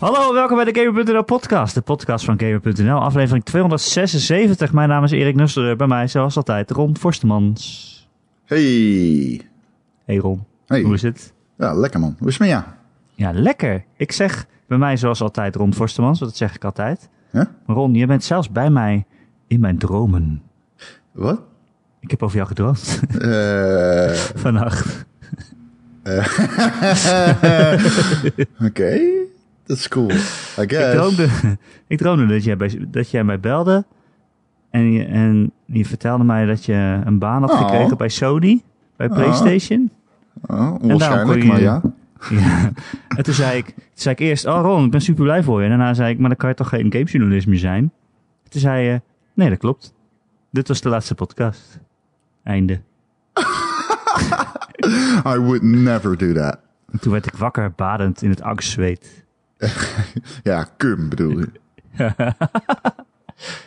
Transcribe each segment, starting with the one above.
Hallo, welkom bij de Gamer.nl podcast, de podcast van Gamer.nl, aflevering 276. Mijn naam is Erik Nusser, bij mij zoals altijd Ron Forstemans. Hey. Hey Ron, Hey. hoe is het? Ja, lekker man. Hoe is het met jou? Ja, lekker. Ik zeg bij mij zoals altijd Ron Forstemans, want dat zeg ik altijd. Ron, je bent zelfs bij mij in mijn dromen. Wat? Ik heb over jou gedroomd Eh, vannacht. Oké. Dat is cool. I Ik droomde, ik droomde dat, jij bij, dat jij mij belde en je, en je vertelde mij dat je een baan had Oh. gekregen bij Sony, bij PlayStation. Oh, onwaarschijnlijk, je- maar ja. Ja. En toen zei, ik, toen zei ik eerst, oh Ron, ik ben super blij voor je. En daarna zei ik, maar dan kan je toch geen gamejournalist meer zijn? Toen zei je, nee, dat klopt. Dit was de laatste podcast. Einde. I would never do that. En toen werd ik wakker, badend in het angstzweet. Ja, cum bedoel je.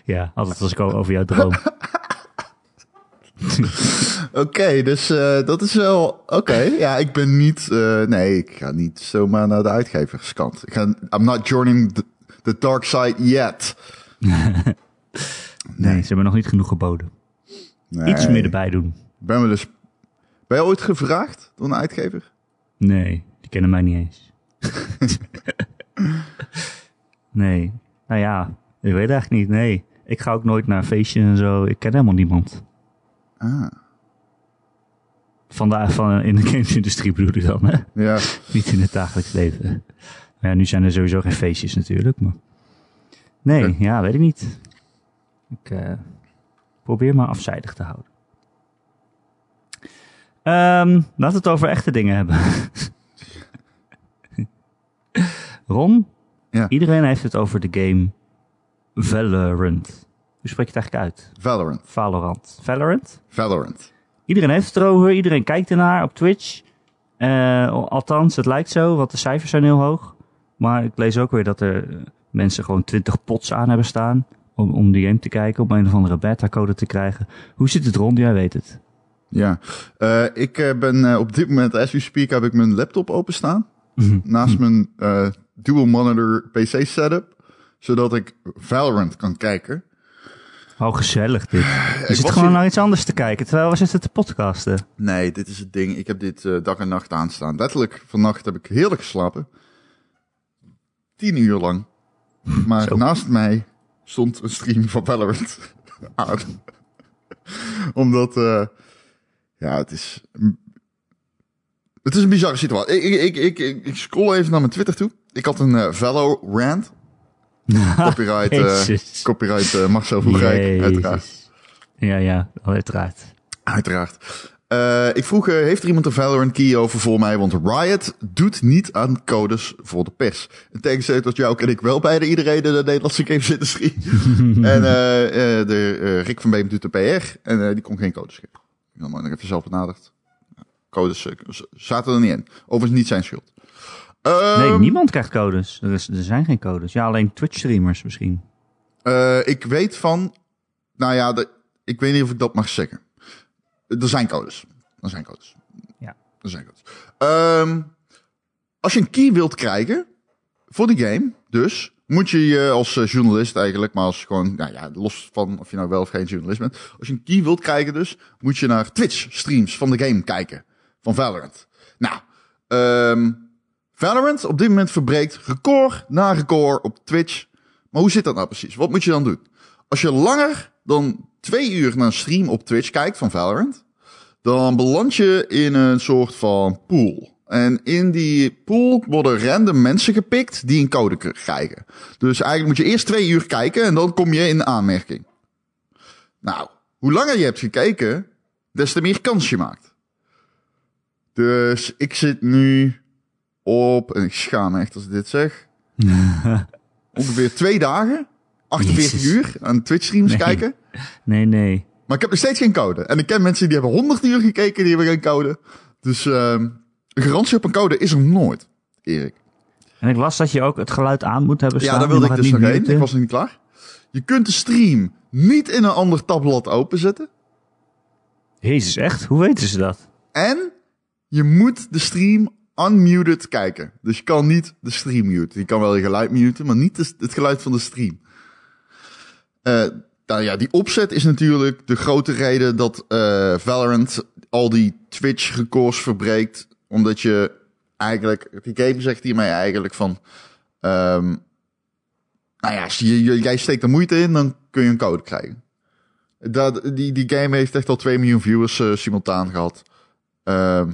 Ja, altijd als ik al over jou droom. Oké, dus eh, dat is wel... Oké, ja, ik ben niet... eh, nee, ik ga niet zomaar naar de uitgeverskant. Ik ga, I'm not joining the, the dark side yet. Nee, ze hebben nog niet genoeg geboden. Nee. Iets meer erbij doen. Ben, we dus, ben je ooit gevraagd door een uitgever? Nee, die kennen mij niet eens. nee, nou ja, ik weet eigenlijk niet. Nee, ik ga ook nooit naar feestjes en zo. Ik ken helemaal niemand. Ah, Van de, van, in de gamesindustrie bedoel ik dan, hè? ja. Niet in het dagelijks leven. Maar ja, nu zijn er sowieso geen feestjes natuurlijk, maar... Nee, ja, weet ik niet. Ik eh, probeer me afzijdig te houden. Ehm laten we het over echte dingen hebben. Ron, Ja. iedereen heeft het over de game Valorant. Hoe spreek je het eigenlijk uit? Valorant. Valorant. Valorant? Valorant. Iedereen heeft het erover, iedereen kijkt ernaar op Twitch. Eh, althans, het lijkt zo, want de cijfers zijn heel hoog. Maar ik lees ook weer dat er eh, mensen gewoon 20 pots aan hebben staan. Om, om die game te kijken, om een of andere beta-code te krijgen. Hoe zit het rond? Jij weet het. Ja, Eh, ik ben op dit moment, as we speak, heb ik mijn laptop openstaan. Naast mijn eh, dual monitor PC setup. Zodat ik Valorant kan kijken. Oh, gezellig dit. Je ik zit gewoon hier- naar iets anders te kijken, terwijl we zitten te podcasten. Nee, dit is het ding. Ik heb dit eh, dag en nacht aanstaan. Letterlijk, vannacht heb ik heerlijk geslapen. Tien uur lang. Maar Zo. naast mij stond een stream van Valorant aan. Omdat, eh, ja, het is... Het is een bizarre situatie. Ik, ik, ik, ik, ik scroll even naar mijn Twitter toe. Ik had een eh Valorant. Copyright, eh, Jezus. copyright eh, Marcel Voegrijk, uiteraard. Ja, ja, uiteraard. Uiteraard. Eh, ik vroeg, eh, heeft er iemand een Valorant key over voor mij? Want Riot doet niet aan codes voor de pers. In tegenstelling tot jou ken ik wel bijna iedereen in de Nederlandse gamesindustrie. en eh, eh, de, Rick van Beem doet de PR en die kon geen codes geven. Ik heb nog even zelf benaderd. Codes eh, zaten er niet in. Overigens niet zijn schuld. Nee, Ehm, niemand krijgt codes. Er, is, er zijn geen codes. Ja, alleen Twitch-streamers misschien. Eh, ik weet van, nou ja, de, ik weet niet of ik dat mag zeggen. Er zijn codes. Er zijn codes. Ja. Er zijn codes. Ehm, als je een key wilt krijgen voor die game, dus moet je je als eh, journalist eigenlijk, maar als gewoon, nou ja, los van of je nou wel of geen journalist bent, als je een key wilt krijgen, dus moet je naar Twitch streams van de game kijken van Valorant. Nou, ehm, Valorant op dit moment verbreekt record na record op Twitch. Maar hoe zit dat nou precies? Wat moet je dan doen? Als je langer dan twee uur naar een stream op Twitch kijkt van Valorant, dan beland je in een soort van pool. En in die pool worden random mensen gepikt die een code krijgen. Dus eigenlijk moet je eerst twee uur kijken en dan kom je in aanmerking. Nou, hoe langer je hebt gekeken, des te meer kans je maakt. Dus ik zit nu op, en ik schaam me echt als ik dit zeg, ongeveer twee dagen, 48 Jezus. uur aan Twitch streams Nee. kijken. Nee, nee. Maar ik heb nog steeds geen code. En ik ken mensen die hebben 100 uur gekeken, die hebben geen code. Dus ehm een garantie op een code is er nooit, Erik. En ik las dat je ook het geluid aan moet hebben staan. Ja, daar wilde ik dus nog heen. Ik was nog niet klaar. Je kunt de stream niet in een ander tabblad openzetten. Jezus, echt? Hoe weten ze dat? En je moet de stream unmuted kijken. Dus je kan niet de stream muten. Je kan wel je geluid muten, maar niet het geluid van de stream. Eh, nou ja, die opzet is natuurlijk de grote reden dat eh, Valorant al die Twitch-records verbreekt. Omdat je eigenlijk, die game zegt hiermee eigenlijk van... ehm, nou ja, als je, jij steekt er moeite in, dan kun je een code krijgen. Dat, die, die game heeft echt al 2 miljoen viewers eh, simultaan gehad. Ehm,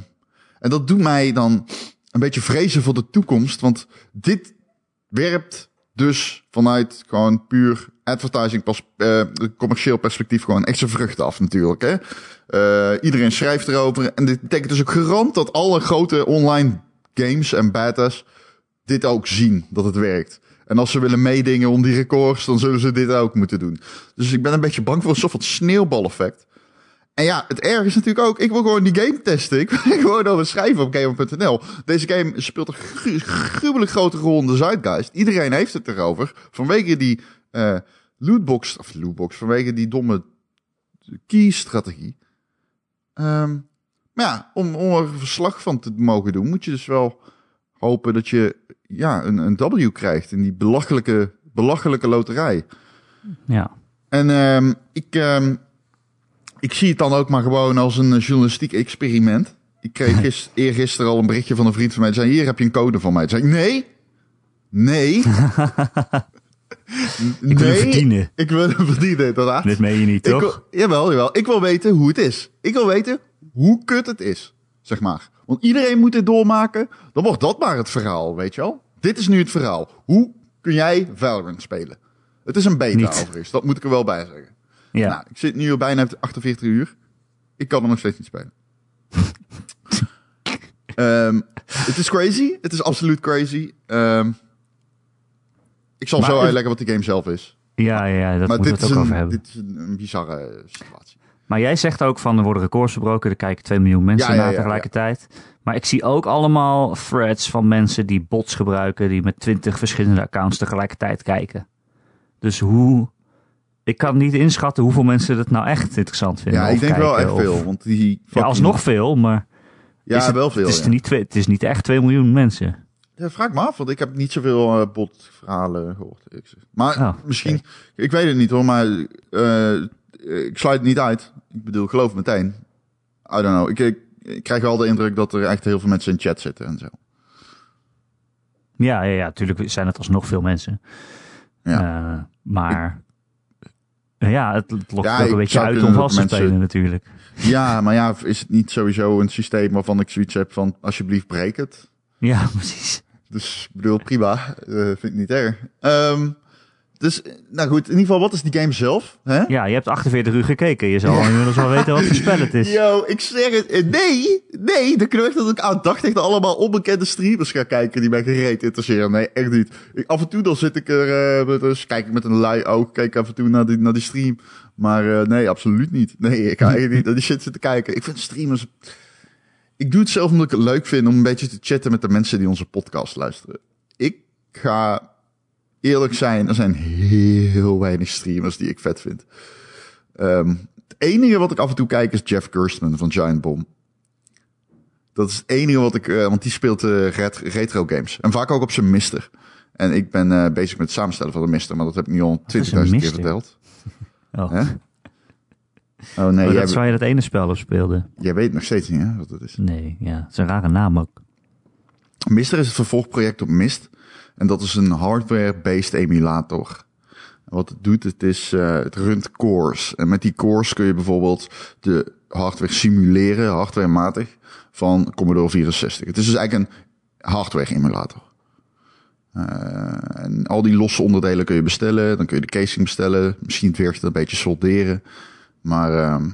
en dat doet mij dan een beetje vrezen voor de toekomst. Want dit werpt dus vanuit gewoon puur advertising, pas, eh, commercieel perspectief gewoon echt zijn vruchten af natuurlijk. Hè? Eh, iedereen schrijft erover. En dit betekent dus ook garant dat alle grote online games en betas dit ook zien, dat het werkt. En als ze willen meedingen om die records, dan zullen ze dit ook moeten doen. Dus ik ben een beetje bang voor een soort sneeuwbaleffect. En ja, het erg is natuurlijk ook, ik wil gewoon die game testen. Ik wil gewoon over schrijven op gamer.nl. Deze game speelt een gru- gruwelijk grote rol in de Zeitgeist. Iedereen heeft het erover. Vanwege die eh lootbox, of lootbox, vanwege die domme key-strategie. Ehm, maar ja, om, om er een verslag van te mogen doen, moet je dus wel hopen dat je ja, een, een W krijgt in die belachelijke, belachelijke loterij. Ja. En ehm, ik, ehm, ik zie het dan ook maar gewoon als een eh, journalistiek experiment. Ik kreeg gist, eergisteren al een berichtje van een vriend van mij. Die zei, hier heb je een code van mij. Toen zei ik, nee, nee. Ik wil hem verdienen. Ik wil hem verdienen, inderdaad. Dit meen je niet, Ik toch? wil, jawel, jawel. Ik wil weten hoe het is. Ik wil weten hoe kut het is, zeg maar. Want iedereen moet dit doormaken. Dan wordt dat maar het verhaal, weet je wel. Dit is nu het verhaal. Hoe kun jij Valorant spelen? Het is een beta Niet. overigens, dat moet ik er wel bij zeggen. Ja. Nou, ik zit nu al bijna op de 48 uur. Ik kan er nog steeds niet spelen. Ehm, het is crazy. Het is absoluut crazy. Ehm, ik zal Maar zo het- uitleggen wat die game zelf is. ja, ja, dat maar moeten we het ook over hebben. dit is een, een bizarre situatie. Maar jij zegt ook van er worden records verbroken, er kijken 2 miljoen mensen Ja, ja, naar tegelijkertijd. Maar ik zie ook allemaal threads van mensen die bots gebruiken, die met 20 verschillende accounts tegelijkertijd kijken. Dus hoe. Ik kan niet inschatten hoeveel mensen het nou echt interessant vinden. Ja, ik denk wel echt of- veel. Want die Ja, alsnog veel, maar Ja, is het, wel veel. het, is ja. niet twee, het is niet echt 2 miljoen mensen. Ja, vraag me af, want ik heb niet zoveel eh, botverhalen gehoord. Maar Oh, misschien, ik weet het niet hoor, maar eh, ik sluit het niet uit. Ik bedoel, ik geloof meteen. I don't know. Ik, ik, ik krijg wel de indruk dat er echt heel veel mensen in chat zitten en zo. Ja, ja, ja, natuurlijk zijn het alsnog veel mensen. Ja. Eh, maar ja, het, het lokt Ja, ook een beetje uit om vast te mensen- spelen natuurlijk. Ja, maar ja, is het niet sowieso een systeem waarvan ik zoiets heb van, alsjeblieft breek het. Ja, precies. Dus ik bedoel, prima. Eh, vind ik niet erg. Ehm, dus, eh, nou goed, in ieder geval, wat is die game zelf? Hè? Ja, je hebt 48 uur gekeken. Je zal inmiddels wel weten wat voor spel het is. Yo, ik zeg het. eh, Nee, nee, de knecht dat ik aandachtig naar allemaal onbekende streamers ga kijken die mij gereed interesseren. Nee, echt niet. Ik, af en toe dan zit ik er, eh, dus kijk ik met een lui oog, kijk af en toe naar die, naar die stream. Maar nee, absoluut niet. Nee, ik ga eigenlijk niet naar die shit zitten kijken. Ik vind streamers... Ik doe het zelf omdat ik het leuk vind om een beetje te chatten met de mensen die onze podcast luisteren. Ik ga eerlijk zijn, er zijn heel weinig streamers die ik vet vind. Ehm, het enige wat ik af en toe kijk is Jeff Gerstmann van Giant Bomb. Dat is het enige wat ik, eh, want die speelt ret- retro games. En vaak ook op zijn Mister. En ik ben eh, bezig met het samenstellen van de Mister, maar dat heb ik nu al 20.000 is keer verteld. Oh. Oh nee, Oh, dat is waar je dat ene spel op speelde. jij weet nog steeds niet hè, wat het is. Nee, ja. Het is een rare naam ook. Mister is het vervolgproject op Mist. En dat is een hardware-based emulator. Wat het doet, het is, eh, het runt cores. En met die cores kun je bijvoorbeeld de hardware simuleren, hardwarematig, van Commodore 64. Het is dus eigenlijk een hardware-emulator. Eh, en al die losse onderdelen kun je bestellen. Dan kun je de casing bestellen. Misschien het werkt een beetje solderen. Maar ehm,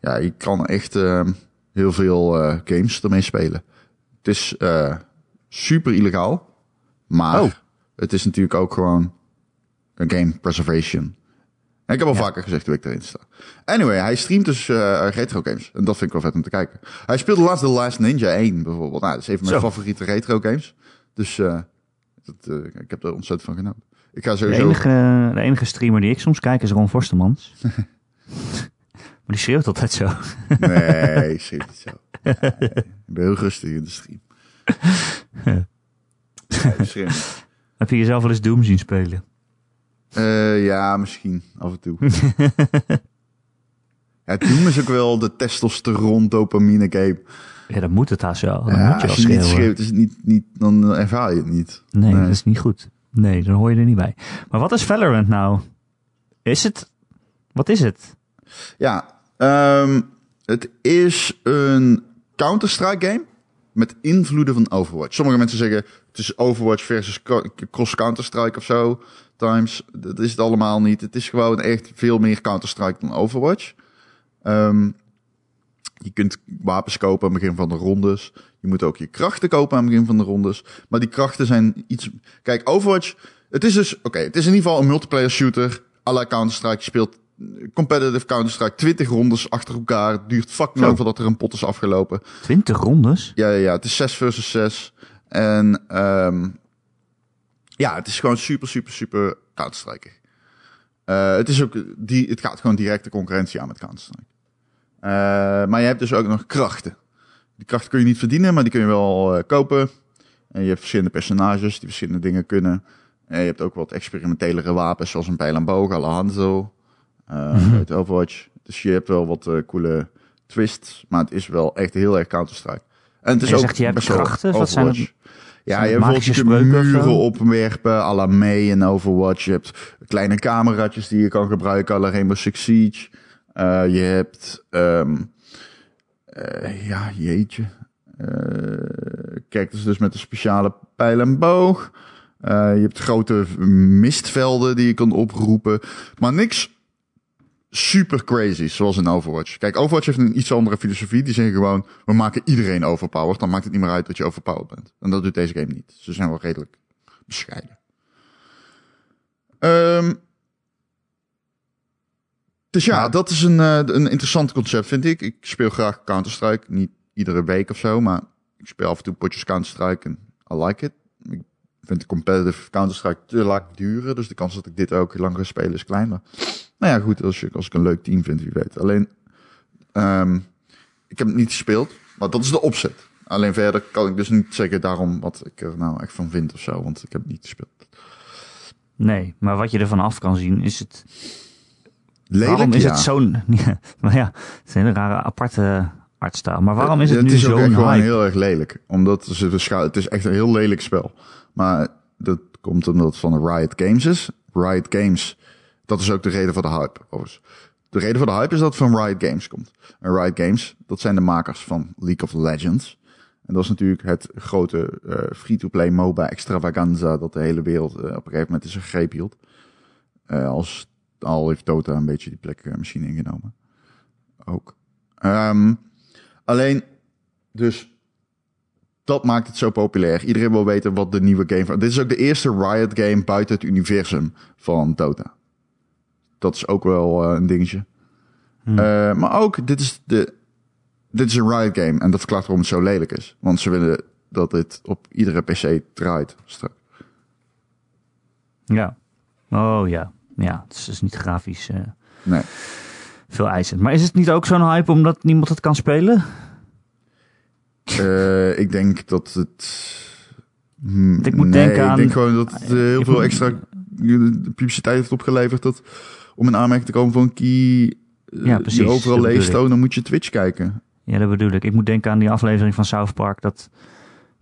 ja, je kan echt ehm, heel veel eh, games ermee spelen. Het is super illegaal. Maar Oh. het is natuurlijk ook gewoon een game preservation. En ik heb al Ja. vaker gezegd hoe ik erin sta. Anyway, hij streamt dus eh, retro games. En dat vind ik wel vet om te kijken. Hij speelde laatst The Last Ninja 1 bijvoorbeeld. Nou, dat is een van mijn Zo. favoriete retro games. Dus eh, dat, eh, ik heb er ontzettend van genoten. Ik ga De sowieso... enige, de enige streamer die ik soms kijk is Ron Forstemans. maar die schreeuwt altijd zo. Nee, schreef niet zo. Nee, ik ben heel rustig in de stream. Heb je jezelf wel eens Doom zien spelen? Eh, ja, misschien af en toe. ja, Doom is ook wel de testosteron dopamine game. Ja, dan moet het haast wel. Dan Ja, moet je als je niet schreeuwt, is het niet, niet, dan ervaar je het niet. Nee, Nee. dat is niet goed. Nee, dan hoor je er niet bij. Maar wat is Valorant nou? Is het... Wat is het? Ja, ehm, het is een Counter-Strike game met invloeden van Overwatch. Sommige mensen zeggen het is Overwatch versus cross Counter-Strike of zo. Times, dat is het allemaal niet. Het is gewoon echt veel meer Counter-Strike dan Overwatch. Ehm, je kunt wapens kopen aan het begin van de rondes. Je moet ook je krachten kopen aan het begin van de rondes. Maar die krachten zijn iets... Kijk, Overwatch... Het is dus... Oké, het is in ieder geval een multiplayer shooter. la Counter-Strike. Je speelt competitive Counter-Strike 20 rondes achter elkaar. Het duurt fucking lang voordat er een pot is afgelopen. 20 rondes? Ja, ja, ja. Het is 6 versus 6. En ehm ja, het is gewoon super, super, super Counter-Strike. Eh, het, is ook die, het gaat gewoon directe concurrentie aan met Counter-Strike. Eh, maar je hebt dus ook nog krachten. Die krachten kun je niet verdienen, maar die kun je wel eh, kopen. En je hebt verschillende personages die verschillende dingen kunnen. En je hebt ook wat experimentelere wapens, zoals een pijl en boog, à la Eh uit Overwatch. Dus je hebt wel wat eh, coole twists, maar het is wel echt heel erg Counter-Strike. En het is je ook zegt, je hebt krachten? Wat zijn. Ja, je hebt muren opwerpen à la May en Overwatch. Je hebt kleine cameraatjes die je kan gebruiken à la Rainbow Six Siege. Eh, je hebt, ehm, eh, ja, jeetje. Eh kijk, dus, dus met een speciale pijl en boog. Je hebt grote mistvelden die je kan oproepen. Maar niks super crazy, zoals in Overwatch. Kijk, Overwatch heeft een iets andere filosofie. Die zeggen gewoon, we maken iedereen overpowered. Dan maakt het niet meer uit dat je overpowered bent. En dat doet deze game niet. Ze zijn wel redelijk bescheiden. Ehm, dus ja, dat is een, eh, een interessant concept, vind ik. Ik speel graag Counter-Strike. Niet iedere week of zo, maar ik speel af en toe potjes Counter-Strike en I like it. Ik vind de competitive Counter-Strike te lang duren. Dus de kans dat ik dit ook lang ga spelen is klein. Nou ja, goed, als, je, als ik een leuk team vind, wie weet. Alleen, ehm, ik heb het niet gespeeld, maar dat is de opzet. Alleen verder kan ik dus niet zeggen daarom wat ik er nou echt van vind of zo, want ik heb het niet gespeeld. Nee, maar wat je ervan af kan zien is het... Lelijk, waarom is ja. het zo'n... Ja, maar ja, het is een hele rare aparte artstijl. Maar waarom is het, het nu is ook echt zo'n gewoon heel erg lelijk. Omdat ze het is echt een heel lelijk spel. Maar dat komt omdat het van de Riot Games is. Riot Games, dat is ook de reden voor de hype. overigens. De reden voor de hype is dat het van Riot Games komt. En Riot Games, dat zijn de makers van League of Legends. En dat is natuurlijk het grote eh, free-to-play MOBA extravaganza dat de hele wereld eh, op een gegeven moment in zijn greep hield. Eh, als, al heeft Dota een beetje die plek misschien ingenomen. Ook. Ehm, alleen, dus dat maakt het zo populair. Iedereen wil weten wat de nieuwe game van. Dit is ook de eerste Riot game buiten het universum van Dota. Dat is ook wel eh, een dingetje. Hmm. Eh, maar ook, dit is, de, dit is een Riot game. En dat verklaart waarom het zo lelijk is. Want ze willen dat dit op iedere PC draait. straks. Ja. Oh ja. Ja, het is dus niet grafisch eh, Nee. veel eisend. Maar is het niet ook zo'n hype omdat niemand het kan spelen? Ik denk dat het. Hmm, ik moet nee, denken aan- Ik denk gewoon dat het heel veel moet- extra publiciteit heeft opgeleverd. Dat om in aanmerking te komen voor een key. eh, Ja, precies, Die overal leest, dan moet je Twitch kijken. Ja, dat bedoel ik. Ik moet denken aan die aflevering van South Park dat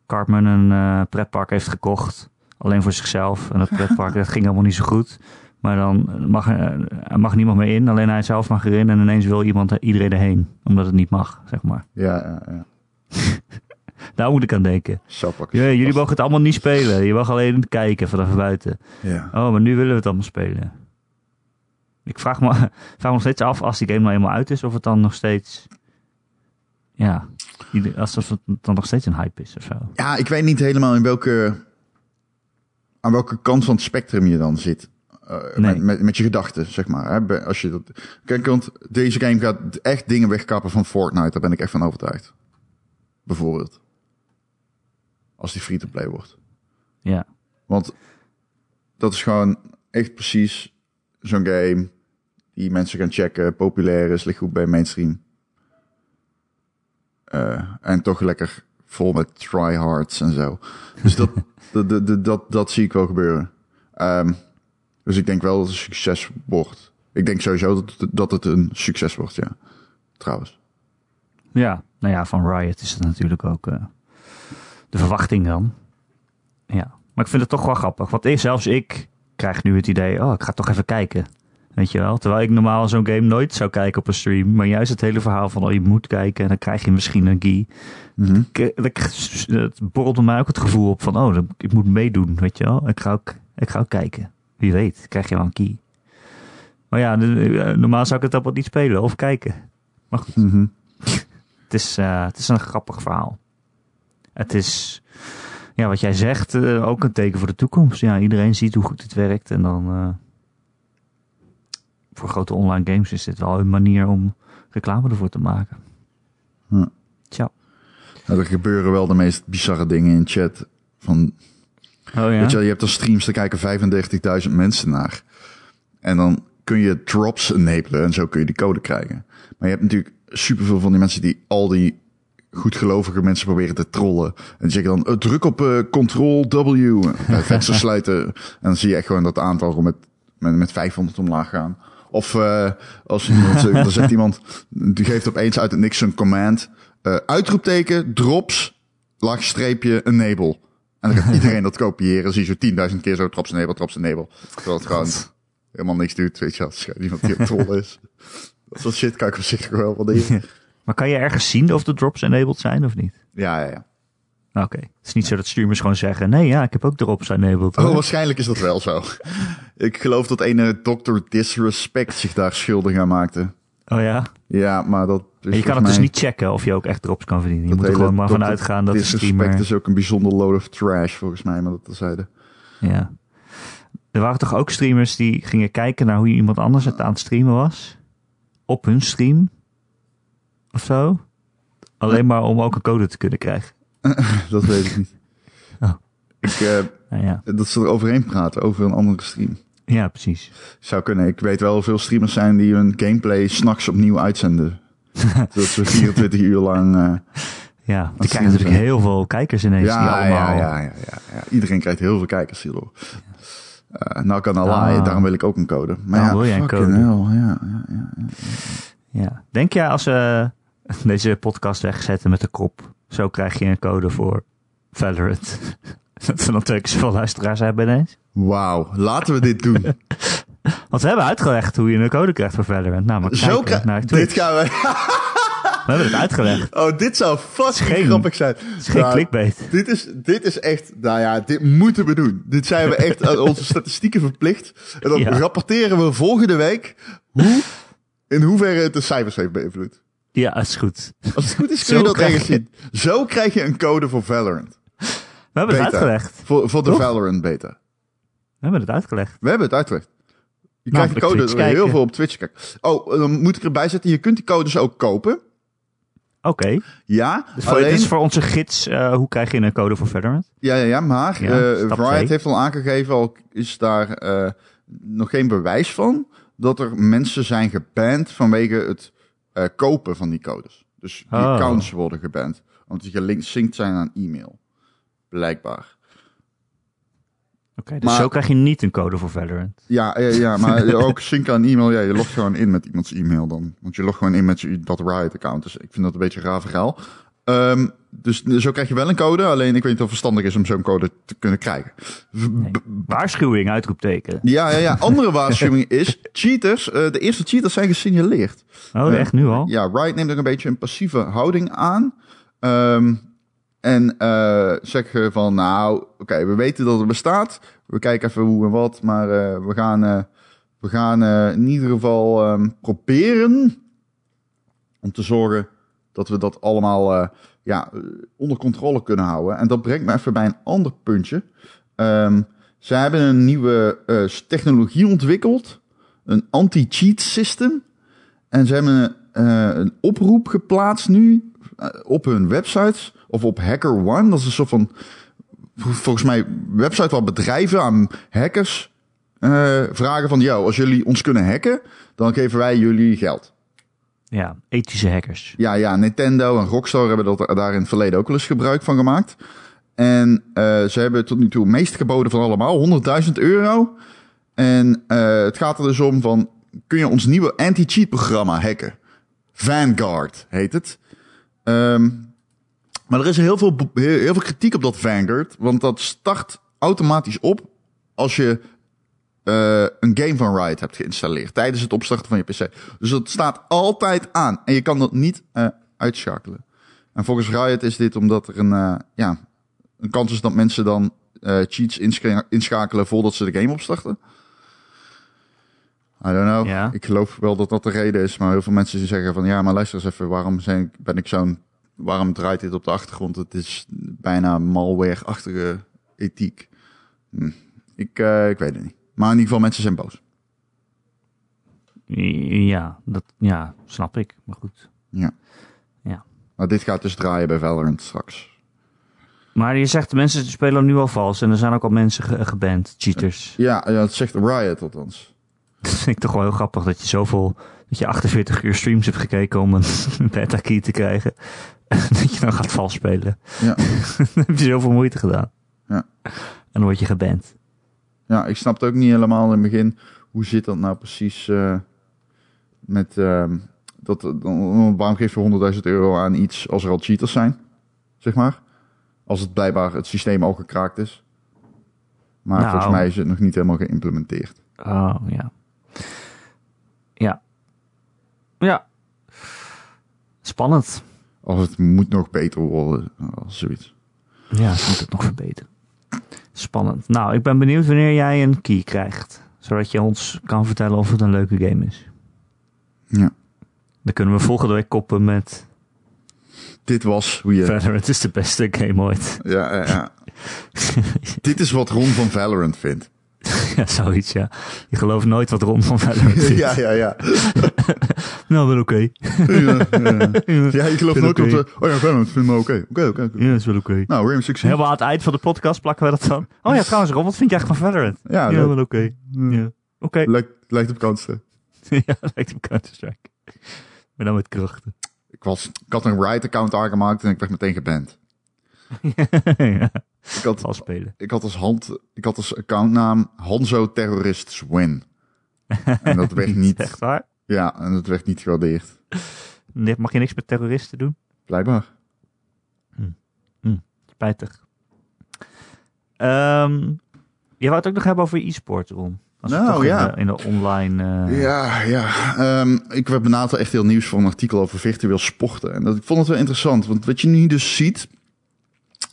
Cartman een eh, pretpark heeft gekocht. Alleen voor zichzelf. En dat pretpark dat ging allemaal niet zo goed. Maar dan mag er, mag niemand meer in. Alleen hij zelf mag erin. En ineens wil iemand iedereen erheen. Omdat het niet mag, zeg maar. Ja, ja, ja. Daar moet ik aan denken. Ja, jullie mogen het allemaal niet spelen. Je mag alleen kijken vanaf buiten. Ja. Oh, maar nu willen we het allemaal spelen. Ik vraag me, vraag me nog steeds af, als die game nou eenmaal uit is, of het dan nog steeds... Ja, alsof het dan nog steeds een hype is of zo. ja, ik weet niet helemaal in welke. aan welke kant van het spectrum je dan zit. Eh, Nee. met, met, met je gedachten, zeg maar. Hè? Als je dat, kijk, want deze game gaat echt dingen wegkappen van Fortnite. Daar ben ik echt van overtuigd. Bijvoorbeeld. Als die free-to-play wordt. Ja, Want dat is gewoon echt precies zo'n game die mensen gaan checken, populair is, ligt goed bij mainstream. Eh, en toch lekker vol met tryhards en zo. Dus dat, dat, dat, dat, dat, zie ik wel gebeuren. Ehm, dus ik denk wel dat het een succes wordt. Ik denk sowieso dat, het- dat het een succes wordt, ja. Trouwens. Ja, nou ja, van Riot is het natuurlijk ook eh, de verwachting dan. Ja, maar ik vind het toch wel grappig. Want ik, zelfs ik krijg nu het idee, oh, ik ga toch even kijken. Weet je wel? Terwijl ik normaal zo'n game nooit zou kijken op een stream. Maar juist het hele verhaal van, oh, je moet kijken en dan krijg je misschien een key. Het borrelt mij ook het gevoel op van, oh, ik moet meedoen, weet je wel? Ik ga ook, ik ga ook kijken. Wie weet, krijg je wel een key. Maar ja, eh, normaal zou ik het dan niet spelen of kijken. Maar goed. Mhm. Het is, eh, het is een grappig verhaal. Het is, ja, wat jij zegt, eh, ook een teken voor de toekomst. Ja, iedereen ziet hoe goed het werkt. En dan, eh, voor grote online games is dit wel een manier om reclame ervoor te maken. Ja. Tja. Nou, er gebeuren wel de meest bizarre dingen in chat. Van, Oh ja? Weet je, hebt dan streams, daar kijken 35.000 mensen naar. En dan kun je drops enablen en zo kun je die code krijgen. Maar je hebt natuurlijk superveel van die mensen die al die goedgelovige mensen proberen te trollen. En die zeggen dan, eh, druk op eh Ctrl W, en het venster sluiten. En dan zie je echt gewoon dat aantal met, met, met 500 omlaag gaan. Of eh, als iemand, eh, dan zegt iemand, die geeft opeens uit het niks een command. eh, uitroepteken, drops, laag streepje, enable. En dan gaat iedereen dat kopiëren. Dan zie je zo 10.000 keer zo drops enable, drops enable. Terwijl het gewoon helemaal niks doet, weet je wel. Het is gewoon iemand die een troll is. Dat soort shit kan ik op zich wel waarderen. Maar kan je ergens zien of de drops enabled zijn of niet? Ja, ja, ja. Oké. Het is niet zo dat streamers gewoon zeggen, nee ja, ik heb ook drops enabled. Oh, waarschijnlijk is dat wel zo. Ik geloof dat ene Dr. Disrespect zich daar schuldig aan maakte. Oh ja? Ja, maar dat... is je kan het dus niet checken of je ook echt drops kan verdienen. Je moet er gewoon maar Dr. vanuit gaan dat de Disrespect streamer... is ook een bijzonder load of trash, volgens mij, maar dat terzijde. Ja. Er waren toch ook streamers die gingen kijken naar hoe iemand anders het aan het streamen was? Op hun stream? Of zo? Alleen maar om ook een code te kunnen krijgen. Dat weet ik niet. Oh. Ik, eh, Nou ja, dat ze er overheen praten, over een andere stream. ja precies. Zou kunnen. Ik weet wel veel streamers zijn die hun gameplay s'nachts opnieuw uitzenden. dat ze 24 uur lang... eh, Ja, die krijgen natuurlijk zijn. heel veel kijkers ineens. die ja, allemaal... ja, ja, ja, ja, ja. Iedereen krijgt heel veel kijkers hierdoor. Eh nou kan Allah, Ah. daarom wil ik ook een code. Maar ja, wil jij een code. hell, ja, ja, ja. Ja. Denk jij als we deze podcast wegzetten met de kop, zo krijg je een code voor Valorant. Dat we dan twee keer zoveel luisteraars hebben ineens. Wauw, laten we dit doen. Want we hebben uitgelegd hoe je een code krijgt voor Valorant. Nou, maar Zo kijken naar Dit gaan we... We hebben het uitgelegd. Oh, dit zou fucking geen- grappig zijn. Het is geen Nou, clickbait. Dit is, dit is echt, nou ja, dit moeten we doen. Dit zijn we echt aan onze statistieken verplicht. En dan Ja. rapporteren we volgende week hoe, in hoeverre het de cijfers heeft beïnvloed. Ja, is goed. Als het goed is, kun je dat krijg ergens zien. Zo krijg je een code voor Valorant. We hebben het uitgelegd. Voor, voor de Toch? Valorant beta. We hebben het uitgelegd. We hebben het uitgelegd. Je Nou, krijgt de code door heel veel op Twitch kijken. Oh, dan moet ik erbij zetten. Je kunt die codes ook kopen. Oké. Ja, Dus voor, alleen... dit is voor onze gids, eh, hoe krijg je een code voor Valorant? Ja, ja, ja, maar Ja, eh, Riot heeft al aangegeven, al is daar eh, nog geen bewijs van, dat er mensen zijn geband vanwege het eh, kopen van die codes. Dus die Oh. accounts worden geband, omdat die gelinkt zijn aan e-mail. Blijkbaar. Oké, dus Maar- zo krijg je niet een code voor Valorant. Ja, eh, ja maar ook sync aan e-mail. Ja, je logt gewoon in met iemands e-mail dan. Want je logt gewoon in met je, dat Riot-account. Dus ik vind dat een beetje een raar verhaal. Ehm, dus zo krijg je wel een code. Alleen ik weet niet of het verstandig is om zo'n code te kunnen krijgen. Waarschuwing, uitroepteken. Ja, ja, ja. Andere waarschuwing is, cheaters, eh, de eerste cheaters zijn gesignaleerd. Oh, Eh, echt nu al? Ja, Riot neemt ook een beetje een passieve houding aan. Ehm, en eh zeggen van, nou, oké, we weten dat het bestaat. We kijken even hoe en wat, maar we gaan, we gaan in ieder geval ehm, proberen om te zorgen dat we dat allemaal eh, ja, onder controle kunnen houden. En dat brengt me even bij een ander puntje. Ehm ze hebben een nieuwe eh, technologie ontwikkeld. Een anti-cheat system. En ze hebben eh, een oproep geplaatst nu op hun websites. Of op HackerOne. Dat is een soort van, vol- volgens mij, website waar bedrijven aan hackers vragen van... Yo, als jullie ons kunnen hacken, dan geven wij jullie geld. Ja, ethische hackers. Ja, ja, Nintendo en Rockstar hebben dat, daar in het verleden ook wel eens gebruik van gemaakt. En uh, ze hebben tot nu toe het meest geboden van allemaal, 100.000 euro. En uh, het gaat er dus om van, kun je ons nieuwe anti-cheat programma hacken? Vanguard heet het. Um, maar er is heel veel, heel veel kritiek op dat Vanguard, want dat start automatisch op als je uh, een game van Riot hebt geïnstalleerd tijdens het opstarten van je PC. Dus het staat altijd aan en je kan dat niet uh, uitschakelen. En volgens Riot is dit omdat er een, uh, ja, een kans is dat mensen dan cheats inschakelen voordat ze de game opstarten. I don't know. Ja. Ik geloof wel dat dat de reden is, maar heel veel mensen zeggen van ja, maar luister eens even, waarom zijn, ben ik zo'n, waarom draait dit op de achtergrond? Het is bijna malware-achtige ethiek. Hm. Ik, ik weet het niet. Maar in ieder geval, mensen zijn boos. Ja, dat ja, snap ik. Maar goed. Ja. ja. Maar dit gaat dus draaien bij Valorant straks. Maar je zegt, mensen spelen nu al vals en er zijn ook al mensen ge geband, cheaters. Ja, ja, dat zegt Riot althans. Dat vind ik toch wel heel grappig dat je zoveel, dat je 48 uur streams hebt gekeken om een beta key te krijgen. dat je dan gaat vals spelen. Ja. dan heb je zoveel moeite gedaan. Ja. En dan word je geband. Ja, ik snap het ook niet helemaal in het begin. Hoe zit dat nou precies uh, met... Uh, dat, waarom geef je 100.000 euro aan iets als er al cheaters zijn? Zeg maar. Als het blijkbaar het systeem al gekraakt is. Maar nou, volgens mij is het nog niet helemaal geïmplementeerd. Oh, ja. Ja. Ja. Spannend. Of het moet nog beter worden, als zoiets. Ja, het moet het nog verbeteren. Spannend. Nou, ik ben benieuwd wanneer jij een key krijgt. Zodat je ons kan vertellen of het een leuke game is. Ja. Dan kunnen we volgende week koppen met... Dit was hoe je... Valorant is de beste game ooit. Ja, ja, ja. Dit is wat Ron van Valorant vindt. ja, zoiets, ja. Je gelooft nooit wat Ron van ja, ja, ja. nou, wel oké. ja, ja, ja. je gelooft nooit okay. Oh ja, Valorant vindt me oké. Oké, oké. Ja, is wel oké. Okay. Nou, Rainbow Six Helemaal aan het eind van de podcast plakken we dat dan. Oh ja, trouwens, Ron, wat vind je echt van Valorant? Ja, ja wel oké. Ja, oké. Lijkt, lijkt op Counter. ja, lijkt op Counter-Strike. Maar dan met krachten. Ik, was, ik had een Riot-account aangemaakt en ik werd meteen geband. ja. Ik had, spelen. Ik had als hand, ik had als accountnaam Hanzo Terrorists Win. En dat werd niet. Echt waar? Ja, en dat werd niet gewaardeerd. Mag je niks met terroristen doen? Blijkbaar. Hm. Hm. Spijtig. Um, je wou het ook nog hebben over e-sport, Ron. Als nou ja. In de, in de online. Uh... Ja, ja. Um, ik heb een aantal echt heel nieuws voor een artikel over virtueel sporten. En dat, ik vond het wel interessant. Want wat je nu dus ziet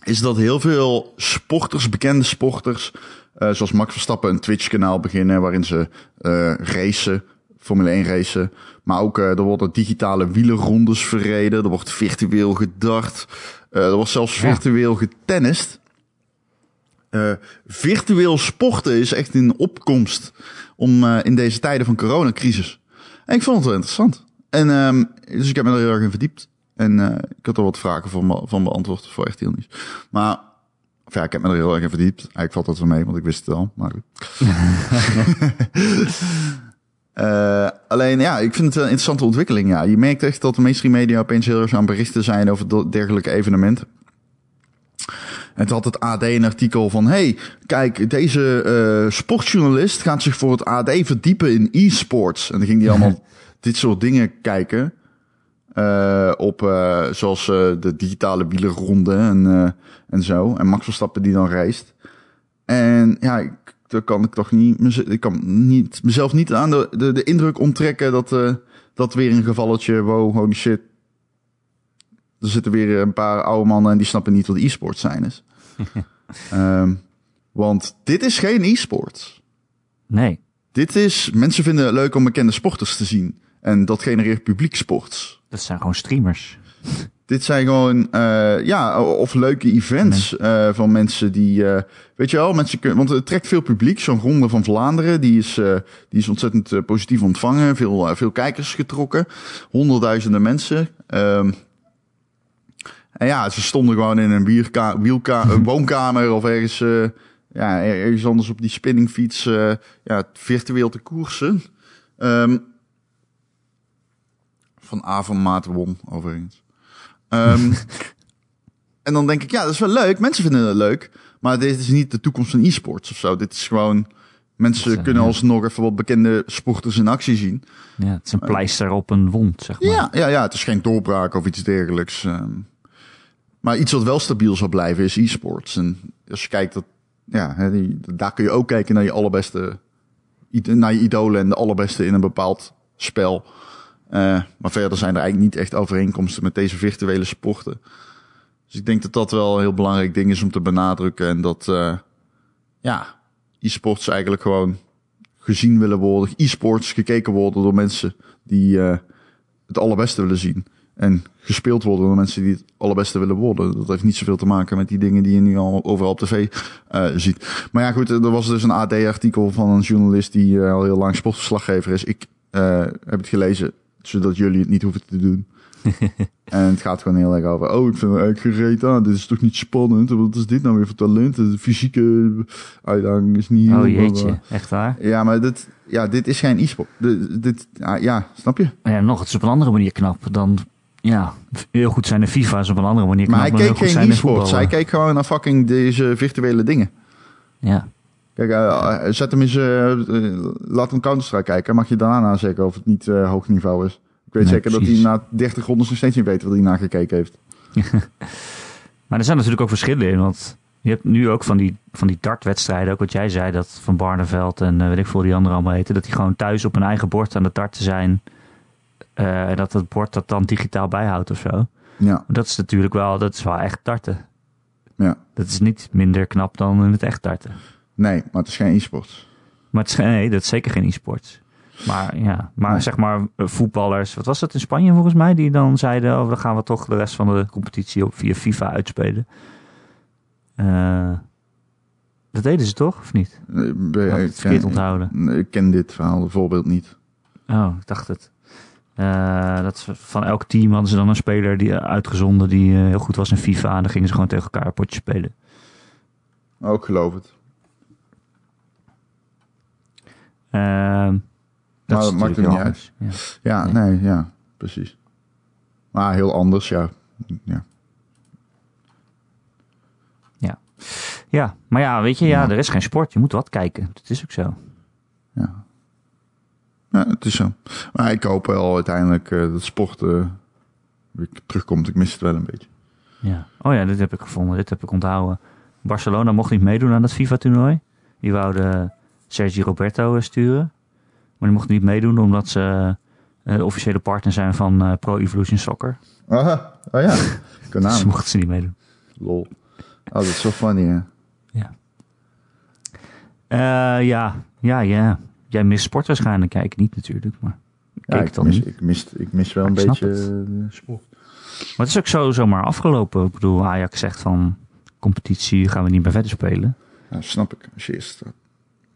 is dat heel veel sporters, bekende sporters, uh, zoals Max Verstappen een Twitch-kanaal beginnen waarin ze uh, racen, Formule 1 racen. Maar ook uh, er worden digitale wielerrondes verreden, er wordt virtueel gedart, er wordt zelfs ja. virtueel getennist. virtueel sporten is echt in opkomst om in deze tijden van coronacrisis. En ik vond het wel interessant. En um, dus ik heb me er heel erg in verdiept. En uh, ik had er wat vragen van, van beantwoord voor echt heel nieuws. Maar of ja, ik heb me er heel erg in verdiept. Eigenlijk valt dat wel mee, want ik wist het al. Maar uh, alleen ja, ik vind het een interessante ontwikkeling. Ja. Je merkt echt dat de mainstream media opeens heel erg aan berichten zijn over dergelijke evenementen. En toen had het AD een artikel van: hey, kijk, deze uh, sportjournalist gaat zich voor het AD verdiepen in e-sports. En dan ging die allemaal dit soort dingen kijken. Uh, op uh, zoals uh, de digitale wielerronde en, en zo. En Max Verstappen die dan reist. En ja, ik, dan kan ik toch niet, ik kan niet, mezelf niet aan de, de, de indruk onttrekken dat, dat weer een gevalletje, wow, holy shit. Er zitten weer een paar oude mannen en die snappen niet wat e-sport zijn is. um, want dit is geen e-sport. Nee. Dit is, mensen vinden het leuk om bekende sporters te zien. En dat genereert publiek sports. Dat zijn gewoon streamers. Dit zijn gewoon, uh, ja, of leuke events uh, van mensen die, uh, weet je wel, mensen kunnen, want het trekt veel publiek. Zo'n ronde van Vlaanderen, die is, die is ontzettend positief ontvangen. Veel, veel kijkers getrokken. Honderdduizenden mensen. Um, en ja, ze stonden gewoon in een wielka, een woonkamer of ergens, ja, ergens anders op die spinningfiets, ja, virtueel te koersen. Um, Van Avermaat won, overigens. Ehm, en dan denk ik, ja, dat is wel leuk. Mensen vinden het leuk. Maar dit is niet de toekomst van e-sports of zo. Dit is gewoon... Mensen eh, kunnen ja. alsnog even wat bekende sporters in actie zien. Ja, het is een pleister op een wond, zeg maar. Ja, ja, ja, het is geen doorbraak of iets dergelijks. ehm. maar iets wat wel stabiel zal blijven is e-sports. En als je kijkt, dat, ja, die, daar kun je ook kijken naar je allerbeste, naar je idolen en de allerbeste in een bepaald spel. Eh, maar verder zijn er eigenlijk niet echt overeenkomsten met deze virtuele sporten. Dus ik denk dat dat wel een heel belangrijk ding is om te benadrukken. En dat, eh, ja, e-sports eigenlijk gewoon gezien willen worden. E-sports gekeken worden door mensen die eh, het allerbeste willen zien. En gespeeld worden door mensen die het allerbeste willen worden. Dat heeft niet zoveel te maken met die dingen die je nu al overal op tv eh, ziet. Maar ja, goed, er was dus een AD-artikel van een journalist die al heel lang sportverslaggever is. Ik heb het gelezen, zodat jullie het niet hoeven te doen. en het gaat gewoon heel erg over. Oh, ik vind het eigenlijk gereed aan. Dit is toch niet spannend? Wat is dit nou weer voor talent? De fysieke uitdaging is niet. Oh jeetje, echt waar? Ja, maar dit, ja, dit is geen e-sport. Dit, dit, ah, ja, snap je? Maar ja, nog, het is op een andere manier knap dan... Ja, heel goed zijn in FIFA is op een andere manier knap Maar hij keek geen voetballen. Hij keek gewoon naar fucking deze virtuele dingen. Ja, Kijk, eh, zet hem eens, eh, laat hem Counter-Strike kijken. Mag je daarna zeggen of het niet hoog niveau is. Ik weet Nee, zeker dat hij na 30 rondes nog steeds niet weet wat hij nagekeken heeft. maar er zijn natuurlijk ook verschillen in, want je hebt nu ook van die, van die dartwedstrijden, ook wat jij zei, dat Van Barneveld en weet ik veel die anderen allemaal heten, dat die gewoon thuis op hun eigen bord aan het darten zijn. en dat het bord dat dan digitaal bijhoudt of zo. Ja, Dat is natuurlijk wel, dat is wel echt darten. ja. Dat is niet minder knap dan in het echt darten. Nee, maar het is geen e-sport. Maar het is, nee, dat is zeker geen e-sport. Maar ja, maar Nee. zeg maar eh, voetballers, wat was dat in Spanje volgens mij, die dan zeiden, oh, dan gaan we toch de rest van de competitie op via FIFA uitspelen. Eh, dat deden ze toch, of niet? Eh, ben- Had ik het verkeerd ken- onthouden? Nee, Ik ken dit verhaal bijvoorbeeld niet. Oh, ik dacht het. Eh, dat ze- van elk team hadden ze dan een speler die eh, uitgezonden die eh, heel goed was in FIFA. En dan gingen ze gewoon tegen elkaar een potje spelen. Ook geloof het. Ehm, dat Maar is dat maakt niet anders. Ja. Ja, Nee. nee, ja, precies. Maar heel anders, ja. ja. ja, maar ja, weet je, ja, Ja. er is geen sport. Je moet wat kijken. Dat is ook zo. Ja. ja, het is zo. Maar ik hoop wel uiteindelijk eh, dat sport weer terugkomt. Ik mis het wel een beetje. Ja. Oh ja, dit heb ik gevonden. Dit heb ik onthouden. Barcelona mocht niet meedoen aan dat FIFA-toernooi. Die wouden Sergi Roberto eh, sturen. Maar die mocht niet meedoen omdat ze eh, de officiële partner zijn van eh, Pro Evolution Soccer. Aha, oh ja. Dus Kanaal. mochten ze niet meedoen. Lol. Oh, dat is zo funny, hè. Eh, ja, ja, ja. Jij mist sport waarschijnlijk. Ja, ik niet natuurlijk, maar ik Ja, dan mis, niet. ik, mis, ik mis wel een beetje eh, sport. Maar het is ook zo zomaar afgelopen. Ik bedoel, Ajax zegt van competitie gaan we niet meer verder spelen. Ja, snap ik. Als je eerst staat.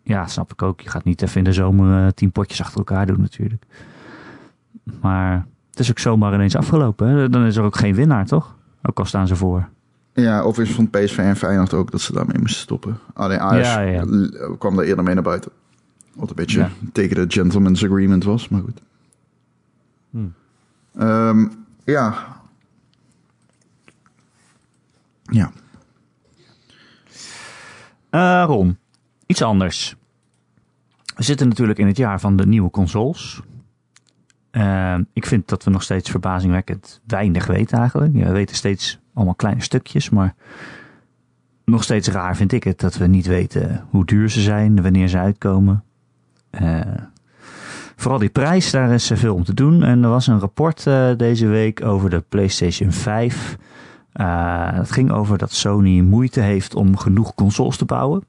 Ja, snap ik ook. Je gaat niet even in de zomer eh, tien potjes achter elkaar doen natuurlijk. Maar het is ook zomaar ineens afgelopen. Hè? Dan is er ook geen winnaar, toch? Ook al staan ze voor. Ja, overigens vond PSV en Feyenoord ook dat ze daarmee moesten stoppen. Alleen Ajax Ja, ja. kwam daar eerder mee naar buiten. Wat een beetje Ja. tegen de gentleman's agreement was, maar goed. Ehm, ja. Ja. Eh, Ron, iets anders. We zitten natuurlijk in het jaar van de nieuwe consoles. Eh, ik vind dat we nog steeds verbazingwekkend weinig weten eigenlijk. We weten steeds allemaal kleine stukjes, maar nog steeds raar vind ik het dat we niet weten hoe duur ze zijn, wanneer ze uitkomen. Eh, vooral die prijs, daar is eh, veel om te doen. En er was een rapport eh, deze week over de PlayStation 5. Eh, het ging over dat Sony moeite heeft om genoeg consoles te bouwen.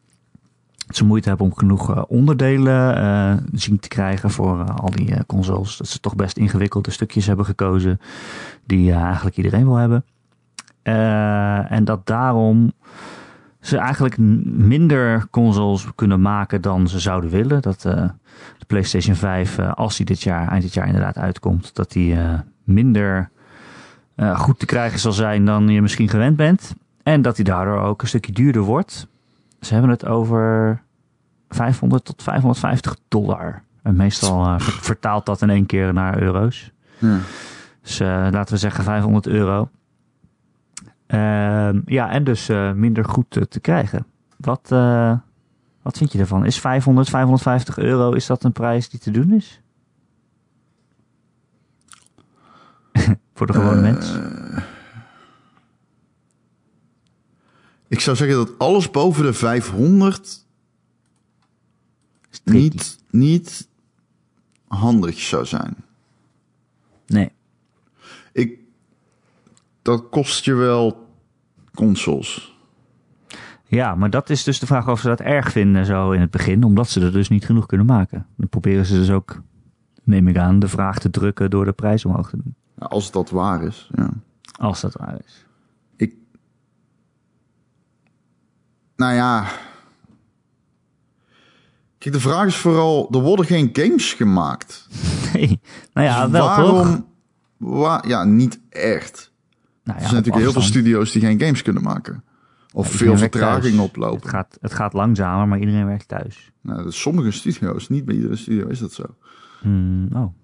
Ze moeite hebben om genoeg eh, onderdelen eh, zien te krijgen voor eh, al die consoles. Dat ze toch best ingewikkelde stukjes hebben gekozen die eigenlijk iedereen wil hebben. En dat daarom ze eigenlijk minder consoles kunnen maken dan ze zouden willen. Dat de PlayStation 5, eh, als die dit jaar, eind dit jaar inderdaad uitkomt, dat die minder goed te krijgen zal zijn dan je misschien gewend bent. En dat die daardoor ook een stukje duurder wordt. Ze hebben het over 500 tot 550 dollar. En meestal eh, ver- vertaalt dat in één keer naar euro's. ja. Dus eh, laten we zeggen 500 euro. Ehm, ja, en dus eh, minder goed te krijgen. Wat, wat vind je ervan? Is 500, 550 euro, is dat een prijs die te doen is? Voor de gewone mens? Ik zou zeggen dat alles boven de 500 Is tricky. niet, niet handig zou zijn. Nee. Ik, dat kost je wel consoles. Ja, maar dat is dus de vraag of ze dat erg vinden zo in het begin, omdat ze er dus niet genoeg kunnen maken. Dan proberen ze dus ook, neem ik aan, de vraag te drukken door de prijs omhoog te doen. Als dat waar is. Ja. Als dat waar is. Ik. Nou ja. Kijk, de vraag is vooral: er worden geen games gemaakt. Nee. Nou ja, Dus wel waarom? toch? Wa ja, niet echt. Nou ja, er zijn natuurlijk heel veel studio's die geen games kunnen maken. Of veel vertraging oplopen. Het gaat, het gaat langzamer, maar iedereen werkt thuis. Nou, sommige studio's, niet bij iedere studio is dat zo. Hmm, oh.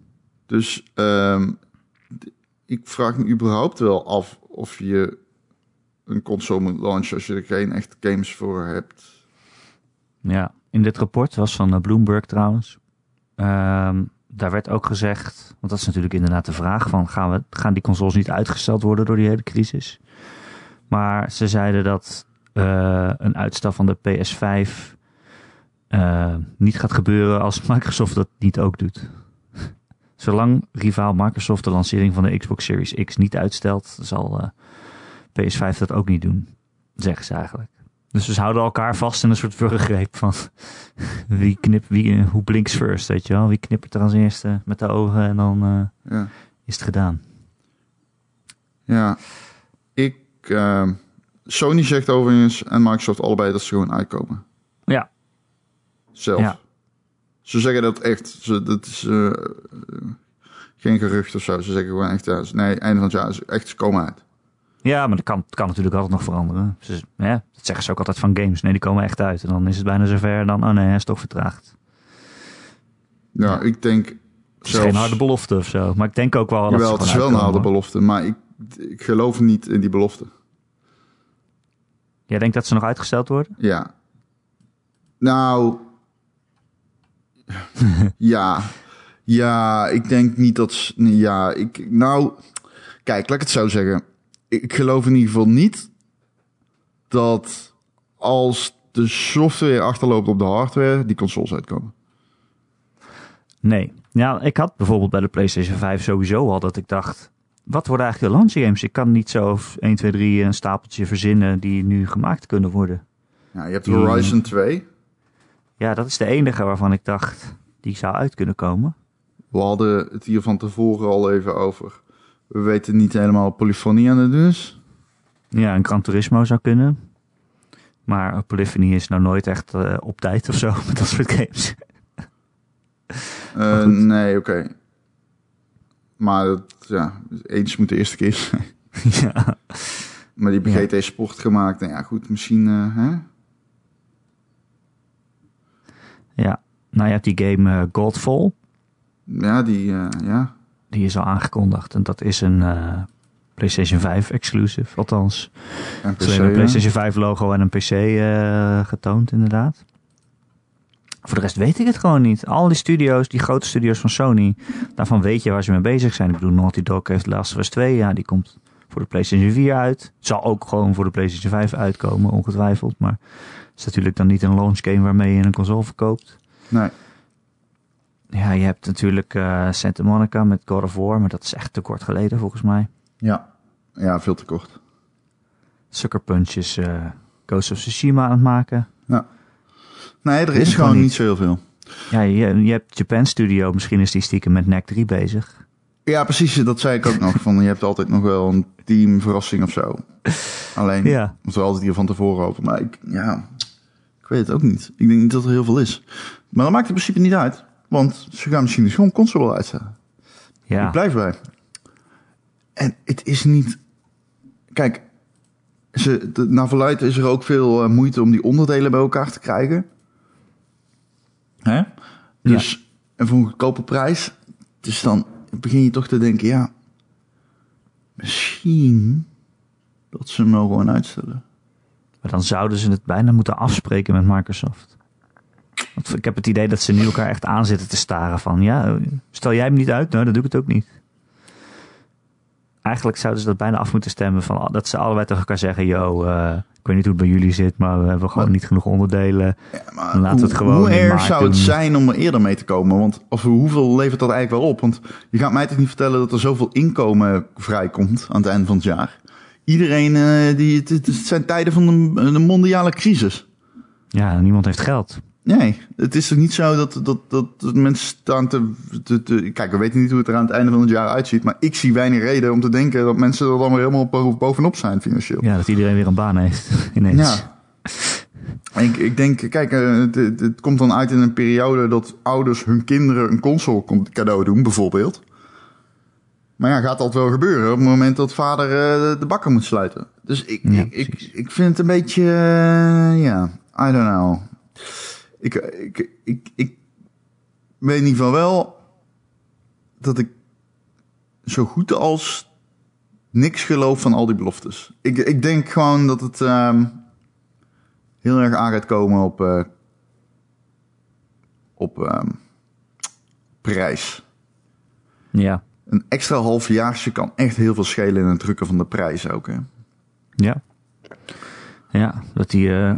Dus ehm, d- ik vraag me überhaupt wel af of je een console moet launchen als je er geen echt games voor hebt. Ja, in dit rapport was van eh, Bloomberg trouwens. Ehm, daar werd ook gezegd, want dat is natuurlijk inderdaad de vraag van gaan, we, gaan die consoles niet uitgesteld worden door die hele crisis? Maar ze zeiden dat eh, een uitstel van de PS5 eh, niet gaat gebeuren als Microsoft dat niet ook doet. Zolang rivaal Microsoft de lancering van de Xbox Series X niet uitstelt, zal PS5 dat ook niet doen, zeggen ze eigenlijk. Dus ze houden elkaar vast in een soort wurggreep van wie knip, wie, hoe blinks first, weet je wel? Wie knippert er als eerste met de ogen en dan eh, Ja, is het gedaan. ja. ik. ehm, Sony zegt overigens en Microsoft allebei dat ze gewoon uitkomen. Ja, Zelf. Ja. Ze zeggen dat echt. Ze, dat is eh, eh, geen gerucht of zo. Ze zeggen gewoon echt. Ja, nee, einde van het jaar is echt. Ze komen uit. Ja maar dat kan, dat kan natuurlijk altijd nog veranderen. Ze, ja, dat zeggen ze ook altijd van games. Nee, die komen echt uit. En dan is het bijna zover. Dan, oh nee, hij is toch vertraagd. Ja, Ja. ik denk. Het is geen harde belofte of zo. Maar ik denk ook wel dat Jawel, ze het is wel een harde belofte. Maar ik, ik geloof niet in die belofte. Jij denkt dat ze nog uitgesteld worden? Ja. Nou. ja. Ja, ik denk niet dat. Ja, ik. Nou. Kijk, laat ik het zo zeggen. Ik geloof in ieder geval niet dat als de software achterloopt op de hardware, die consoles uitkomen. Nee. Ja, ik had bijvoorbeeld bij de PlayStation 5 sowieso al dat ik dacht... Wat worden eigenlijk de launch games? Ik kan niet zo 1, 2, 3 een stapeltje verzinnen die nu gemaakt kunnen worden. Ja, je hebt Die- Horizon 2. Ja, dat is de enige waarvan ik dacht, die zou uit kunnen komen. We hadden het hier van tevoren al even over. We weten niet helemaal Polyphony aan het doen is. Ja, een Gran Turismo zou kunnen. Maar Polyphony is nou nooit echt eh, op tijd of zo met dat soort games. Eh, nee, oké. Maar dat, ja, eens moet de eerste keer zijn. ja. Maar die Ja. hebben GT Sport gemaakt. Nou ja, goed, misschien... eh, hè? ja. Nou, je hebt die game Godfall. Ja, die... ja. Die is al aangekondigd. En dat is een eh, PlayStation 5 exclusive. Althans, En Ze hebben een. PlayStation 5 logo en een PC eh, getoond, inderdaad. Voor de rest weet ik het gewoon niet. Al die studio's, die grote studio's van Sony, daarvan weet je waar ze mee bezig zijn. Ik bedoel, Naughty Dog heeft Last of Us 2, ja, die komt voor de PlayStation 4 uit. Zal ook gewoon voor de PlayStation 5 uitkomen, ongetwijfeld. Maar het is natuurlijk dan niet een launch game waarmee je een console verkoopt. Nee. Ja, je hebt natuurlijk eh, Santa Monica met God of War, maar dat is echt te kort geleden volgens mij. Ja. Ja, veel te kort. Sucker Punch is eh, Ghost of Tsushima aan het maken. Nee, er is gewoon niet zo heel veel. Ja, je, je hebt Japan Studio, misschien is die stiekem met NEC 3 bezig. Ja, precies. Dat zei ik ook nog. Van, je hebt altijd nog wel een team verrassing of zo. Alleen, Ja. altijd hier van tevoren over. Maar ik, ja, ik weet het ook niet. Ik denk niet dat er heel veel is. Maar dat maakt in principe niet uit. Want ze gaan misschien gewoon console wel uitzetten. Ik Ja, blijf bij. En het is niet... Kijk, ze, de, naar verluidt is er ook veel eh, moeite om die onderdelen bij elkaar te krijgen. Hè? Dus, en voor een goedkope prijs... Dus dan begin je toch te denken, ja... Misschien dat ze hem wel gewoon uitstellen. Maar dan zouden ze het bijna moeten afspreken met Microsoft. Want ik heb het idee dat ze nu elkaar echt aanzitten te staren van... Ja, stel jij hem niet uit? Nou, dan doe ik het ook niet. Eigenlijk zouden ze dat bijna af moeten stemmen van... Dat ze allebei tegen elkaar zeggen... Yo, eh, ik weet niet hoe het bij jullie zit, maar we hebben gewoon niet genoeg onderdelen. Ja, maar laten we het hoe- gewoon Hoe erg zou het zijn om er eerder mee te komen? Want of, hoeveel levert dat eigenlijk wel op? Want je gaat mij toch niet vertellen dat er zoveel inkomen vrijkomt aan het eind van het jaar? Iedereen, eh, die, het, het zijn tijden van een, een mondiale crisis. Ja, niemand heeft geld. Nee, het is toch niet zo dat, dat, dat, dat mensen staan te, te, te- Kijk, we weten niet hoe het er aan het einde van het jaar uitziet. Maar ik zie weinig reden om te denken dat mensen er dan weer helemaal bo- bovenop zijn financieel. Ja, dat iedereen weer een baan heeft ineens. Ja. Ik, ik denk, kijk, eh, het, het, komt dan uit in een periode dat ouders hun kinderen een console cadeau doen, bijvoorbeeld. Maar ja, gaat dat wel gebeuren op het moment dat vader eh, de bakker moet sluiten? Dus ik, Ja, ik, ik vind het een beetje, eh, ja, I don't know. Ik, ik, ik, ik weet in ieder geval wel dat ik zo goed als niks geloof van al die beloftes. Ik, ik denk gewoon dat het ehm, heel erg aan gaat komen op, eh, op ehm, prijs. Ja. Een extra halfjaarsje kan echt heel veel schelen in het drukken van de prijs ook. Hè? Ja. Ja, dat die, eh,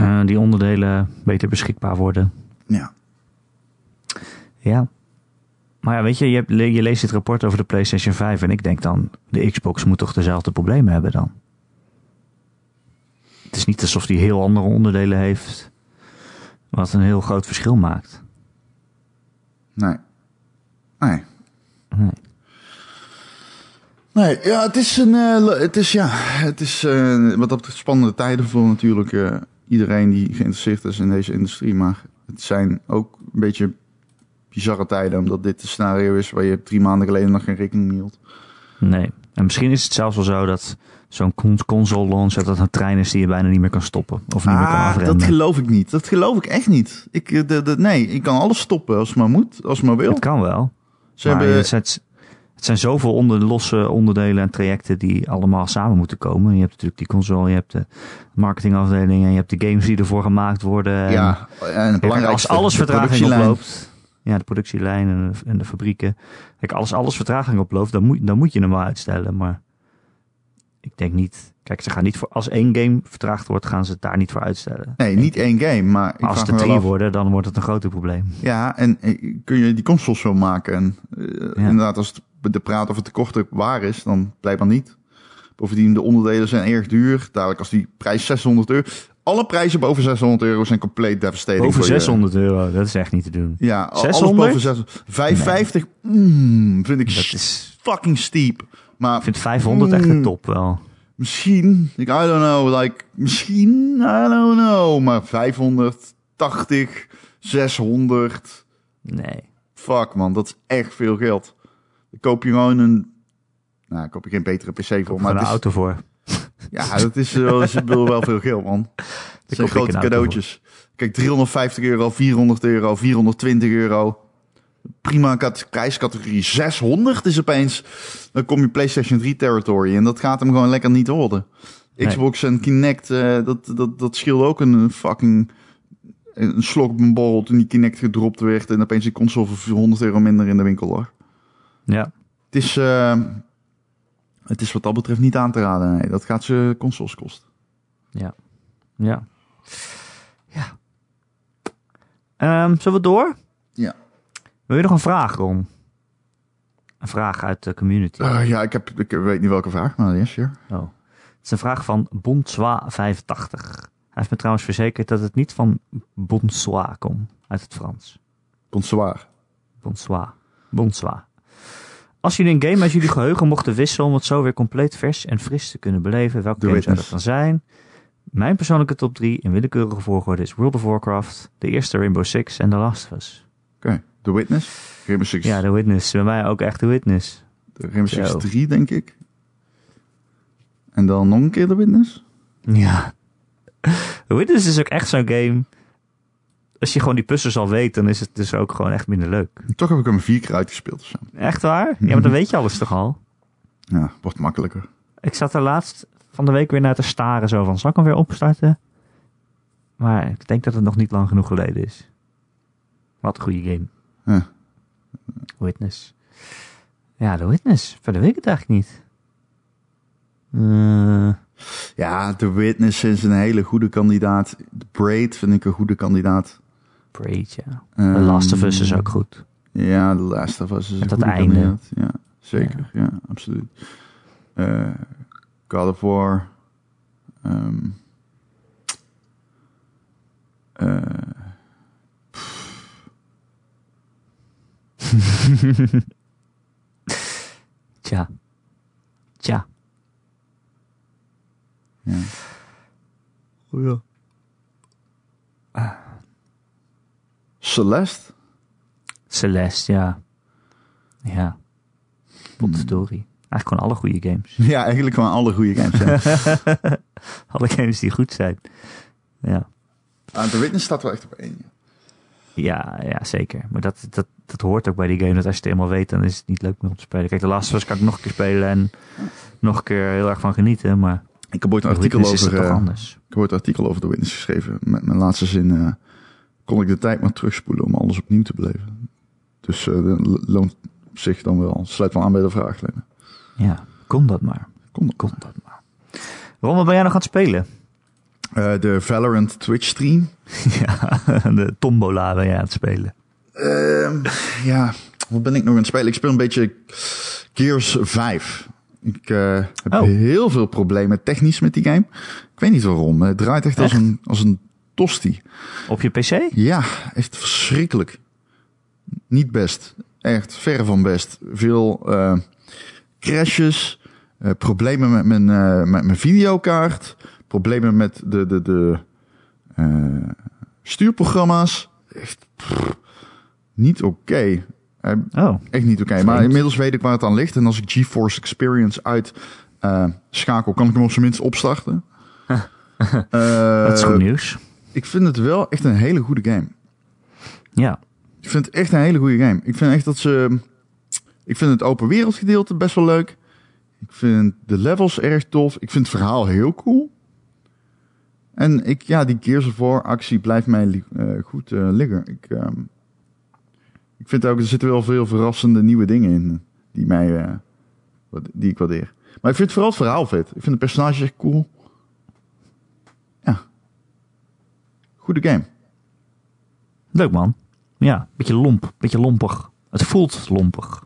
eh, die onderdelen beter beschikbaar worden. Ja. Ja. Maar ja, weet je, je, hebt, je leest dit rapport over de PlayStation 5 en ik denk dan, de Xbox moet toch dezelfde problemen hebben dan? Het is niet alsof die heel andere onderdelen heeft, wat een heel groot verschil maakt. Nee. Nee. Nee. Nee, ja, het is een, eh, het is ja, het is eh, wat dat betreft spannende tijden voor natuurlijk iedereen die geïnteresseerd is in deze industrie. Maar het zijn ook een beetje bizarre tijden, omdat dit een scenario is waar je drie maanden geleden nog geen rekening mee hield. Nee. En misschien is het zelfs wel zo dat zo'n cons- console launch dat dat een trein is die je bijna niet meer kan stoppen. Of niet meer kan Ah, afremmen. dat geloof ik niet. Dat geloof ik echt niet. Ik, eh, de, de, nee, ik kan alles stoppen als het maar moet, als het maar wil. Het kan wel. Ze maar hebben, het, het zijn zoveel onder, losse onderdelen en trajecten die allemaal samen moeten komen. Je hebt natuurlijk die console, je hebt de marketingafdeling en je hebt de games die ervoor gemaakt worden. En ja, en Kijk, als alles vertraging oploopt, ja, de productielijn en de, en de fabrieken. Kijk, als alles vertraging oploopt, dan moet, dan moet je hem wel uitstellen. Maar ik denk niet. Kijk, ze gaan niet voor. Als één game vertraagd wordt, gaan ze het daar niet voor uitstellen. Nee, niet één game, maar als het er drie af- worden, dan wordt het een groter probleem. Ja, en eh, kun je die consoles zo maken? En eh, Ja. inderdaad, als het- de praat over tekorten waar is, dan blijkbaar niet. Bovendien, de onderdelen zijn erg duur. Dadelijk als die prijs 600 euro... Alle prijzen boven 600 euro zijn compleet devastating. Boven voor je. 600 euro, dat is echt niet te doen. Ja, al- alles 600? boven 600. 550, mm, vind ik Dat is, fucking steep. Maar ik vind 500 echt de Mm. top wel. misschien, ik, I don't know, like, misschien, I don't know. Maar 580, 600... Nee. Fuck man, dat is echt veel geld. Dan koop je gewoon een... Nou, koop je geen betere PC voor, Maar een het is, auto voor. ja, dat is wel, is wel wel veel geld man. Het zijn grote cadeautjes. Kijk, 350 euro, 400 euro, 420 euro. Prima prijscategorie. 600 is opeens... Dan kom je PlayStation 3 territory en dat gaat hem gewoon lekker niet worden. Nee. Xbox en Kinect, eh, dat, dat, dat scheelde ook een fucking... Een slok op een borrel toen die Kinect gedropt werd... en opeens die console voor 400 euro minder in de winkel lag. Ja. Het is, eh, het is wat dat betreft niet aan te raden. Nee, dat gaat ze consoles kosten. Ja. Ja. Ja. Ehm, zullen we door? Ja. Wil je nog een vraag, Ron? Een vraag uit de community. Eh, ja, ik, heb, ik weet niet welke vraag, maar yes, sure. Oh. Het is een vraag van Bonsoir85. Hij heeft me trouwens verzekerd dat het niet van bonsoir komt, uit het Frans. Bonsoir. Bonsoir. Bonsoir. Als jullie een game uit jullie geheugen mochten wisselen om het zo weer compleet vers en fris te kunnen beleven, welke game zou dat dan zijn? Mijn persoonlijke top 3 in willekeurige volgorde is World of Warcraft, de eerste Rainbow Six en The Last of Us. Oké, The Witness. Rainbow Six, Ja, The Witness. Bij mij ook echt The Witness. de Rainbow Six Zo. 3, denk ik. En dan nog een keer The Witness. Ja. The Witness is ook echt zo'n game. Als je gewoon die puzzels al weet, dan is het dus ook gewoon echt minder leuk. Toch heb ik hem vier keer uitgespeeld of zo. Echt waar? Ja, maar dan weet je alles toch al? Ja, wordt makkelijker. Ik zat er laatst van de week weer naar te staren. Zo van, zal ik hem weer opstarten? Maar ik denk dat het nog niet lang genoeg geleden is. Wat een goede game. Ja. Witness. Ja, de Witness. Verder weet ik het eigenlijk niet. Eh, Ja, The Witness is een hele goede kandidaat. The Braid vind ik een goede kandidaat. Braid, ja. Ehm, The Last of Us is ook goed. Ja, The Last of Us is Met een dat einde. Ja, zeker. Ja, absoluut. Eh, God of War. Ehm, eh, Tja. Tja. ja. Oh ja. Celeste. Celeste, ja. Ja. Potverdorie. Eigenlijk gewoon alle goede games. Ja, eigenlijk gewoon alle goede games. Ja. alle games die goed zijn. Ja. The Witness staat wel echt op één. Ja, ja, zeker. Maar dat, dat, dat hoort ook bij die game. Dat als je het eenmaal weet, dan is het niet leuk meer om te spelen. Kijk, de laatste was kan ik nog een keer spelen en nog een keer heel erg van genieten. Maar Ik heb ooit een artikel over... anders. Ik heb ooit een artikel over The Witness geschreven. Met mijn laatste zin eh, kon ik de tijd maar terugspoelen om alles opnieuw te beleven. Dus eh dat loont zich dan wel. Sluit wel aan bij de vraag, Lene. Ja, kom dat maar. Kom dan. Kom dat maar. Wat ben jij nog aan het spelen? Eh, de Valorant Twitch stream. ja, de tombola ben jij aan het spelen. Ehm, ja, wat ben ik nog aan het spelen? Ik speel een beetje Gears 5. Ik eh, heb Oh. heel veel problemen technisch met die game. Ik weet niet waarom. Het draait echt, als een, als een tosti. Op je pc? Ja, echt verschrikkelijk. Niet best. Echt verre van best. Veel eh, crashes. eh, problemen met mijn, met mijn videokaart. Problemen met de, de, de stuurprogramma's. Echt pff, niet oké. Oh, echt niet oké. Maar inmiddels weet ik waar het aan ligt. En als ik GeForce Experience uit schakel, kan ik hem op zijn minst opstarten. Eh, dat is goed nieuws. Ik vind het wel echt een hele goede game. Ja. Ik vind het echt een hele goede game. Ik vind echt dat ze. Ik vind het open wereld gedeelte best wel leuk. Ik vind de levels erg tof. Ik vind het verhaal heel cool. En ik, ja, die Gears of War actie blijft mij eh, goed eh, liggen. Ik, ehm, ik vind ook, er zitten wel veel verrassende nieuwe dingen in. Die mij, eh, wat- die ik waardeer. Maar ik vind vooral het verhaal vet. Ik vind de personages echt cool. Goede game. Leuk man. Ja, beetje lomp, beetje lompig. Het voelt lompig.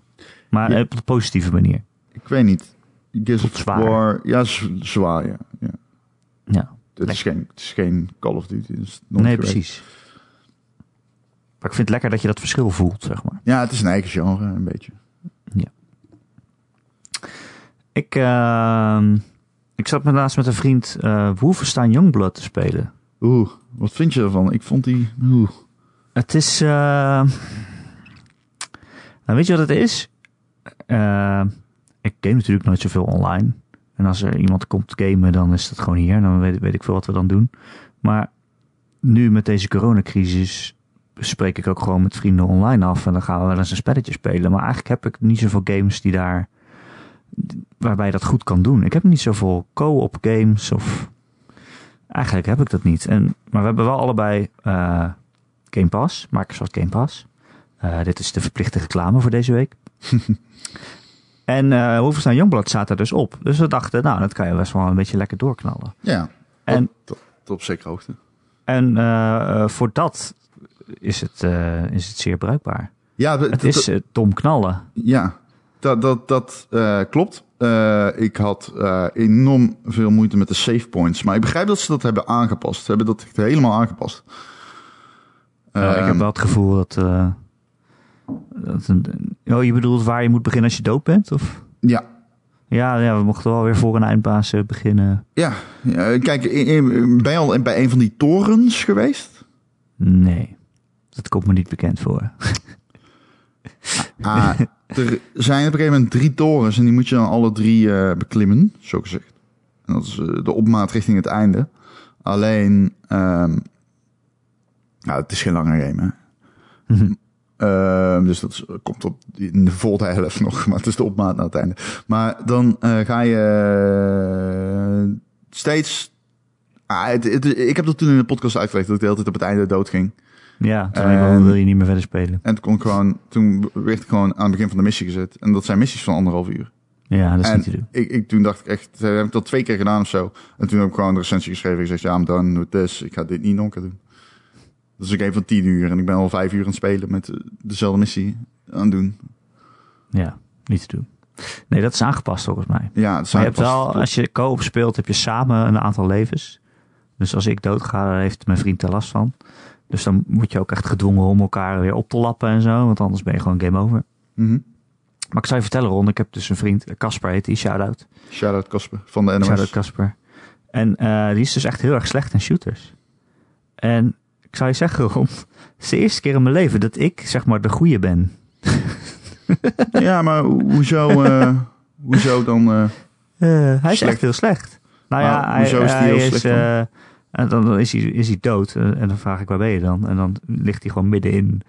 Maar Ja. op een positieve manier. Ik weet niet. Gears of zwaar. War. Ja, zwaar, ja. ja. Ja. Het, is geen, het is geen Call of Duty. Nog Nee, precies. Maar ik vind het lekker dat je dat verschil voelt, zeg maar. Ja, het is een eigen genre, een beetje. Ik, ehm, ik zat met laatst met een vriend eh Wolfenstein Youngblood te spelen. Oeh, wat vind je ervan? Ik vond die... Het is... eh, Nou, weet je wat het is? Eh, ik game natuurlijk nooit zoveel online. En als er iemand komt gamen, dan is dat gewoon hier. Dan weet, weet ik veel wat we dan doen. Maar nu met deze coronacrisis spreek ik ook gewoon met vrienden online af. En dan gaan we wel eens een spelletje spelen. Maar eigenlijk heb ik niet zoveel games die daar... Waarbij je dat goed kan doen. Ik heb niet zoveel co-op games of... Eigenlijk heb ik dat niet. En, maar we hebben wel allebei eh, Game Pass, Microsoft Game Pass. Eh, dit is de verplichte reclame voor deze week. en eh Wolfenstein Youngblood staat er dus op. Dus we dachten, nou, dat kan je best wel een beetje lekker doorknallen. Ja, En, tot, tot op zekere hoogte. en voor dat is het, is het zeer bruikbaar. Ja, Het is dom knallen. ja dat, dat, dat klopt. Eh, ik had eh, enorm veel moeite met de save points. Maar ik begrijp dat ze dat hebben aangepast. Ze hebben dat echt helemaal aangepast. Ik heb Ehm, wel het gevoel dat... eh, dat een, oh, je bedoelt waar je moet beginnen als je dood bent? Of? Ja, Ja, ja, we mochten wel weer voor een eindbaas beginnen. ja. ja kijk, ben je al bij een van die torens geweest? Nee, dat komt me niet bekend voor. Ah, er zijn op een gegeven moment drie torens en die moet je dan alle drie eh, beklimmen, zo gezegd. En dat is eh, de opmaat richting het einde. Alleen, nou, het is geen lange game, hè. Mhm. Ehm, dus dat is- komt op in de volgende helft nog, maar het is de opmaat naar het einde. Maar dan eh, ga je steeds... Ah, het, het- ik heb dat toen in de podcast uitgelegd, dat ik de hele tijd op het einde dood ging. Ja, toen En- wil je niet meer verder spelen. En toen, kon ik gewoon, toen werd ik gewoon aan het begin van de missie gezet. En dat zijn missies van anderhalf uur. Ja, dat is en niet te doen. Ik, ik, toen dacht ik echt, dat heb ik dat twee keer gedaan of zo. En toen heb ik gewoon een recensie geschreven. Ik zeg, ja, I'm done with this. Ik ga dit niet nog een keer doen. Dat is een game van tien uur. En ik ben al vijf uur aan het spelen met eh, dezelfde missie aan het doen. Ja, niet te doen. Nee, dat is aangepast volgens mij. Ja, het Maar je hebt wel, als je co-op speelt, heb je samen een aantal levens. Dus als ik doodga, daar heeft mijn vriend er last van. Dus dan word je ook echt gedwongen om elkaar weer op te lappen en zo. Want anders ben je gewoon game over. Mhm. Maar ik zou je vertellen, Ron, ik heb dus een vriend, Casper heet die, shout-out. Shout-out Kasper van de NOS. Shout-out Casper. En eh, die is dus echt heel erg slecht in shooters. En ik zou je zeggen, Ron, het is de eerste keer in mijn leven dat ik, zeg maar, de goeie ben. Ja, maar ho- hoezo, eh, hoezo dan... eh, hij is Slecht. echt heel slecht. Nou Maar ja, hij, is hij heel is, slecht dan? En dan, dan is, hij, is hij dood. eh, En dan vraag ik, waar ben je dan? En dan ligt hij gewoon midden in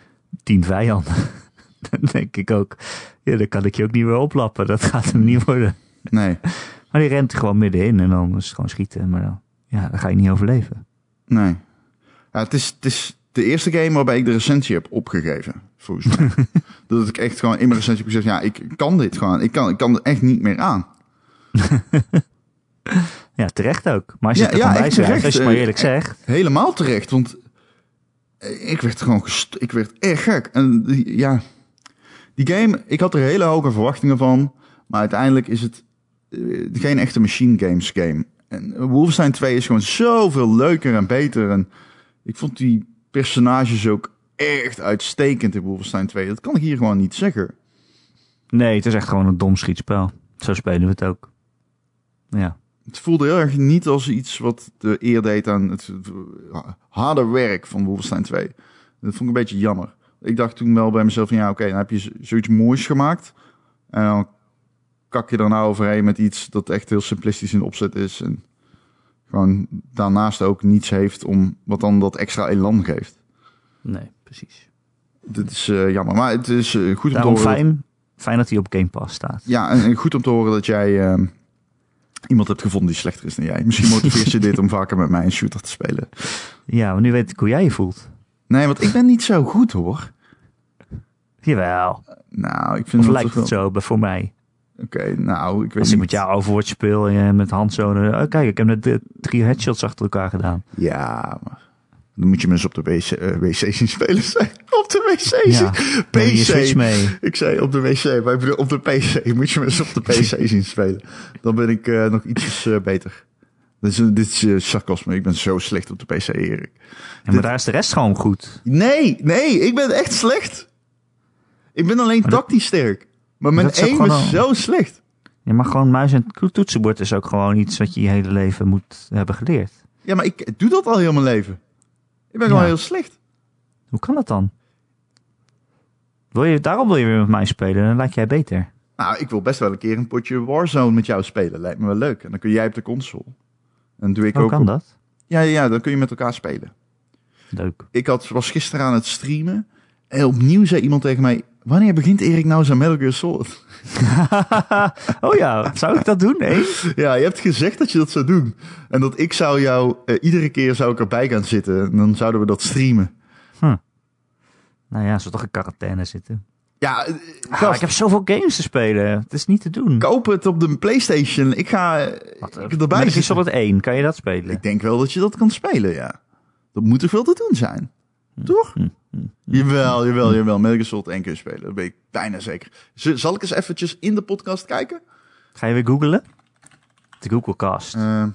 tien vijanden. dan denk ik ook, ja, dan kan ik je ook niet meer oplappen. Dat gaat hem niet worden. nee, Maar die rent gewoon middenin en dan is het gewoon schieten. Maar dan, ja, dan ga je niet overleven. nee. Ja, het, is, het is de eerste game waarbij ik de recensie heb opgegeven, volgens mij. dat ik echt gewoon in mijn recensie heb gezegd, ja, ik kan dit gewoon. Ik kan, ik kan er echt niet meer aan. Ja, terecht ook. Maar als je Ja, het er ja, bij zegt, als je het maar Eh, eerlijk zegt. Helemaal terecht, want eh, ik werd gewoon gest ik werd echt gek. En ja, die game, ik had er hele hoge verwachtingen van, maar uiteindelijk is het eh, geen echte machine games game. En Wolfenstein 2 is gewoon zoveel leuker en beter. En ik vond die personages ook echt uitstekend in Wolfenstein 2. Dat kan ik hier gewoon niet zeggen. Nee, het is echt gewoon een dom schietspel. Zo spelen we het ook. Ja. Het voelde heel erg niet als iets wat de eer deed aan het eh, harde werk van Wolfenstein 2. Dat vond ik een beetje jammer. Ik dacht toen wel bij mezelf van ja, oké, dan heb je zoiets moois gemaakt. En dan kak je er nou overheen met iets dat echt heel simplistisch in opzet is. En gewoon daarnaast ook niets heeft om wat dan dat extra elan geeft. Nee, precies. Dit is eh, jammer. Maar het is eh, goed om Daarom te horen. fijn, fijn dat hij op Game Pass staat. ja, en, en goed om te horen dat jij ehm, iemand hebt gevonden die slechter is dan jij. Misschien motiveert je dit om vaker met mij een shooter te spelen. Ja, maar nu weet ik hoe jij je voelt. Nee, want ik ben niet zo goed hoor. Jawel. Nou, ik vind Of dat lijkt het wel... zo bij- voor mij? Oké, nou, ik weet Als ik niet. met jou Overwatch speel en met handzonen. Oh, kijk, ik heb net de drie headshots achter elkaar gedaan. Ja, maar dan moet je me eens op de wc, wc zien spelen. Op de wc zien. PC. mee. Ik zei op de wc, maar ik bedoel op de PC. Moet je me eens op de PC zien spelen. Dan ben ik eh, nog ietsjes eh, beter. Dit is, dit is sarcasme. Ik ben zo slecht op de PC, Erik. Ja, maar daar is de rest gewoon goed. Nee, nee, ik ben echt slecht. Ik ben alleen dat- tactisch sterk. Maar mijn is aim is zo slecht. Je mag gewoon muis en toetsenbord is ook gewoon iets wat je je hele leven moet hebben geleerd. Ja, maar ik doe dat al heel mijn leven. Ik ben gewoon Ja. heel slecht. Hoe kan dat dan? Wil je, daarom wil je weer met mij spelen, dan lijkt jij beter. Nou, ik wil best wel een keer een potje Warzone met jou spelen. Lijkt me wel leuk. En dan kun jij op de console. En doe ik Hoe ook. kan op- dat? Ja, ja, dan kun je met elkaar spelen. Leuk. Ik had, was gisteren aan het streamen. En opnieuw zei iemand tegen mij: Wanneer begint Erik nou zijn Metal Gear Solid? oh ja, zou ik dat doen? Nee? Ja, je hebt gezegd dat je dat zou doen. En dat ik zou jou, eh, iedere keer zou ik erbij gaan zitten. En dan zouden we dat streamen. Nou ja, ze toch in quarantaine zitten. Ja, eh, Ah, ik heb zoveel games te spelen. Het is niet te doen. koop het op de PlayStation. Ik ga eh, Wat, eh, erbij zitten. Solid 1, kan je dat spelen? Ik denk wel dat je dat kan spelen, ja. Dat moet toch wel te doen zijn? Toch? Hm, Jawel, jawel, jawel. Metal Gear Solid 1 kun je spelen. Dat ben ik bijna zeker. Z- Zal ik eens eventjes in de podcast kijken? Ga je weer googlen? De Googlecast. Eh,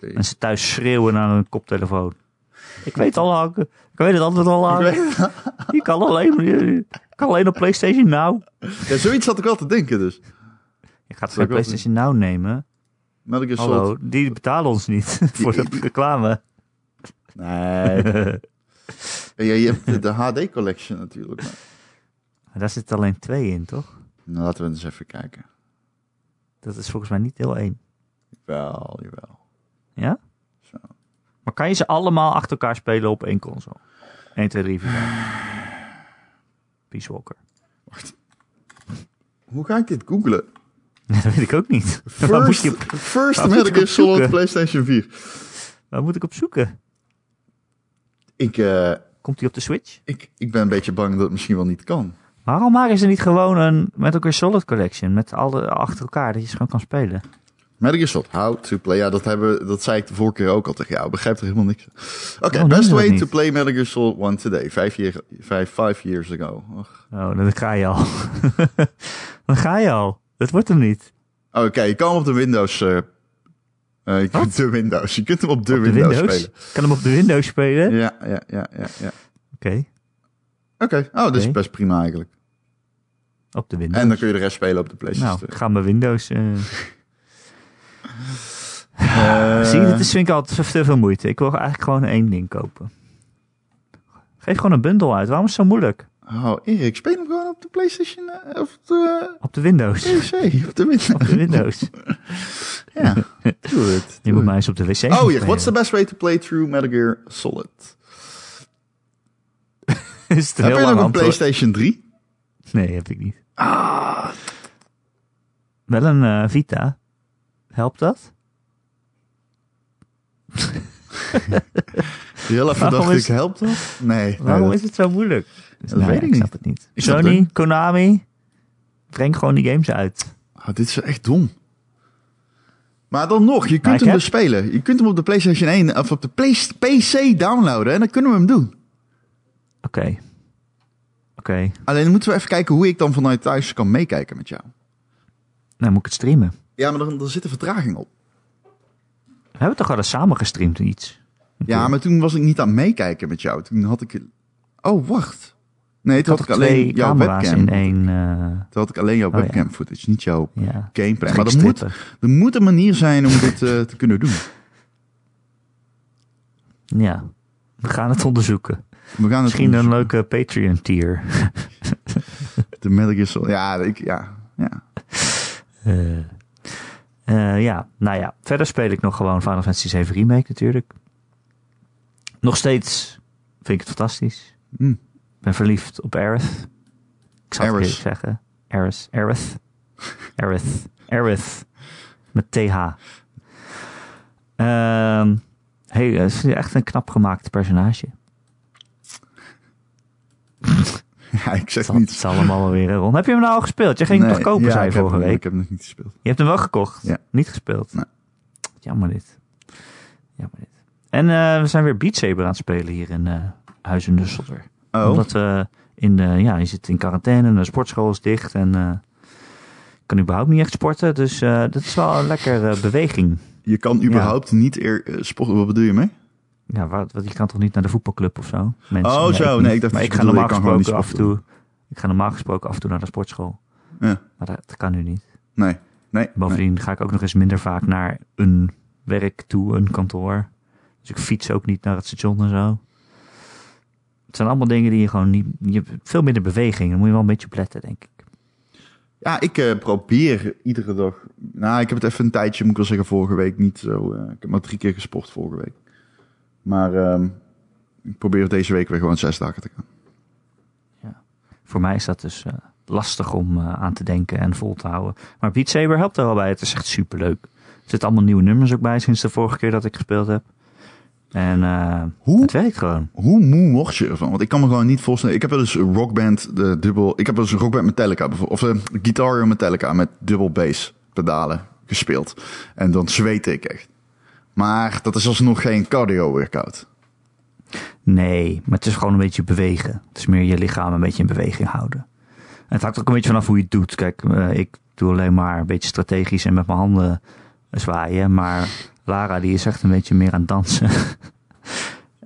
Mensen thuis schreeuwen naar hun koptelefoon. Ik weet al lang. Ik weet het antwoord al ik weet- Je kan alleen, je kan alleen op PlayStation Now. ja, zoiets had ik wel te denken dus. Je gaat ik wel PlayStation Now nemen. Metal Gear Hallo, die betalen ons niet voor de reclame. Nee. Ja, je hebt de, HD collection natuurlijk. Maar. Maar daar zit alleen twee in, toch? Nou, laten we eens even kijken. Dat is volgens mij niet deel 1. Jawel, jawel. Ja? Zo. Maar kan je ze allemaal achter elkaar spelen op één console? 1, 2, 3, 4. Peace Walker. Hoe ga ik dit googlen? dat weet ik ook niet. First, je op, first Metal Gear Solid? PlayStation 4. waar moet ik op zoeken? Ik, eh, Komt hij op de Switch? ik, ik ben een beetje bang dat het misschien wel niet kan. Waarom maken ze niet gewoon een Metal Gear Solid Collection met alle achter elkaar dat je ze gewoon kan spelen? Metal Gear Solid, how to play. Ja, dat, hebben, dat zei ik de vorige keer ook al tegen jou. Begrijp er helemaal niks. Oké, doen best way to play Metal Gear Solid 1 today. Five, year, five, five years ago. Och. Oh, dan ga je al. dan ga je al. Dat wordt hem niet. Oké, je kan op de Windows... eh eh, je kunt de Windows. Je kunt hem op de, Op de Windows, Windows? spelen. Kan hem op de Windows spelen? Ja, ja, ja, ja. ja. Oké, Oké, oh, dat is best prima eigenlijk. op de Windows. En dan kun je de rest spelen op de PlayStation. nou, ik ga mijn Windows... eh, Eh, Zie je, dit is, vind ik altijd te veel moeite. Ik wil eigenlijk gewoon één ding kopen. Geef gewoon een bundel uit. Waarom is het zo moeilijk? Oh, Erik, speel hem gewoon op de PlayStation eh, of de Op de Windows. PC. Op de Windows. Op de Windows. Ja, doe het. Je moet mij eens op de wc Oh, ja, what's the best way to play through Metal Gear Solid? Is Heb je nog een? PlayStation 3? Nee, heb ik niet. Ah, Wel een eh, Vita. Helpt dat? heel even dacht is- ik, helpt dat? Nee. Waarom nee, is het zo moeilijk? Dat weet ik snap het niet. Ik Sony, het Konami, breng gewoon die games uit. Ah, dit is echt dom. Maar dan nog, je kunt hem heb- dus spelen. Je kunt hem op de PlayStation 1 of op de Play- PC downloaden en dan kunnen we hem doen. Oké. Oké. Alleen moeten we even kijken hoe ik dan vanuit thuis kan meekijken met jou. Nou, moet ik het streamen. Ja, maar dan, er zit een vertraging op. We hebben toch al eens samen gestreamd iets? Ja, maar toen was ik niet aan het meekijken met jou. Toen had ik... Oh, wacht. Nee, toen had ik alleen jouw webcam. in één... eh, Toen had ik alleen jouw Oh, ja. webcam footage, niet jouw ja. gameplay. Maar er moet, er moet een manier zijn om dit eh, te kunnen doen. Ja. We gaan het onderzoeken. We gaan het Misschien een leuke Patreon tier. De Metal. Ja, ik, ja, ja. Eh, ja, nou ja. Verder speel ik nog gewoon Final Fantasy 7 Remake natuurlijk. Nog steeds vind ik het fantastisch. Hm. Ik ben verliefd op Aerith. Ik zou het zeggen. Aerith. Aerith. Aerith. Aerith. Met TH. Ehm hey, het is echt een knap gemaakt personage. ja, ik zeg Het niet. zal allemaal wel weer rond. Heb je hem nou al gespeeld? Je ging hem toch kopen, ja, zei heb vorige hem- week. Ik heb hem nog niet gespeeld. Je hebt hem wel gekocht, Ja. niet gespeeld. Nee. Jammer dit. Jammer dit. En eh, we zijn weer Beat Saber aan het spelen hier in eh Huizen Nusselder. Oh, Omdat we in de, ja, je zit in quarantaine, de sportschool is dicht en eh kan überhaupt niet echt sporten. Dus eh, dat is wel een lekkere beweging. je kan überhaupt niet eer, eh, sporten. Wat bedoel je mee? Ja, wat, wat, je kan toch niet naar de voetbalclub of zo? Mensen, Oh, zo. niet. Nee, ik dacht maar ik ga normaal gesproken af en toe. Ik ga normaal gesproken af en toe naar de sportschool. Ja. Maar dat, dat kan nu niet. Nee. Nee. nee. Bovendien ga ik ook nog eens minder vaak naar een werk toe, een kantoor. Dus ik fiets ook niet naar het station en zo. Het zijn allemaal dingen die je gewoon niet... Je hebt veel minder beweging. Daar moet je wel een beetje op letten, denk ik. Ja, ik eh, probeer iedere dag. Nou, ik heb het even een tijdje, moet ik wel zeggen, vorige week niet zo. eh, ik heb maar drie keer gesport vorige week. Maar ehm, ik probeer deze week weer gewoon zes dagen te gaan. Voor mij is dat dus eh, lastig om aan te denken en vol te houden. Maar Beat Saber helpt er wel bij. Het is echt superleuk. Er zitten allemaal nieuwe nummers ook bij sinds de vorige keer dat ik gespeeld heb. En eh, Hoe? het werkt gewoon. Hoe moe word je ervan? Want ik kan me gewoon niet voorstellen. Ik heb wel eens een rockband, de dubbel. Ik heb wel eens een rockband Metallica, bijvoorbeeld. Of een Guitar Metallica met dubbel bass pedalen gespeeld. En dan zweet ik echt. Maar dat is alsnog geen cardio workout. Nee, maar het is gewoon een beetje bewegen. Het is meer je lichaam een beetje in beweging houden. En het hangt ook een beetje vanaf hoe je het doet. Kijk, eh, ik doe alleen maar een beetje strategisch en met mijn handen zwaaien. Maar Lara, die is echt een beetje meer aan het dansen.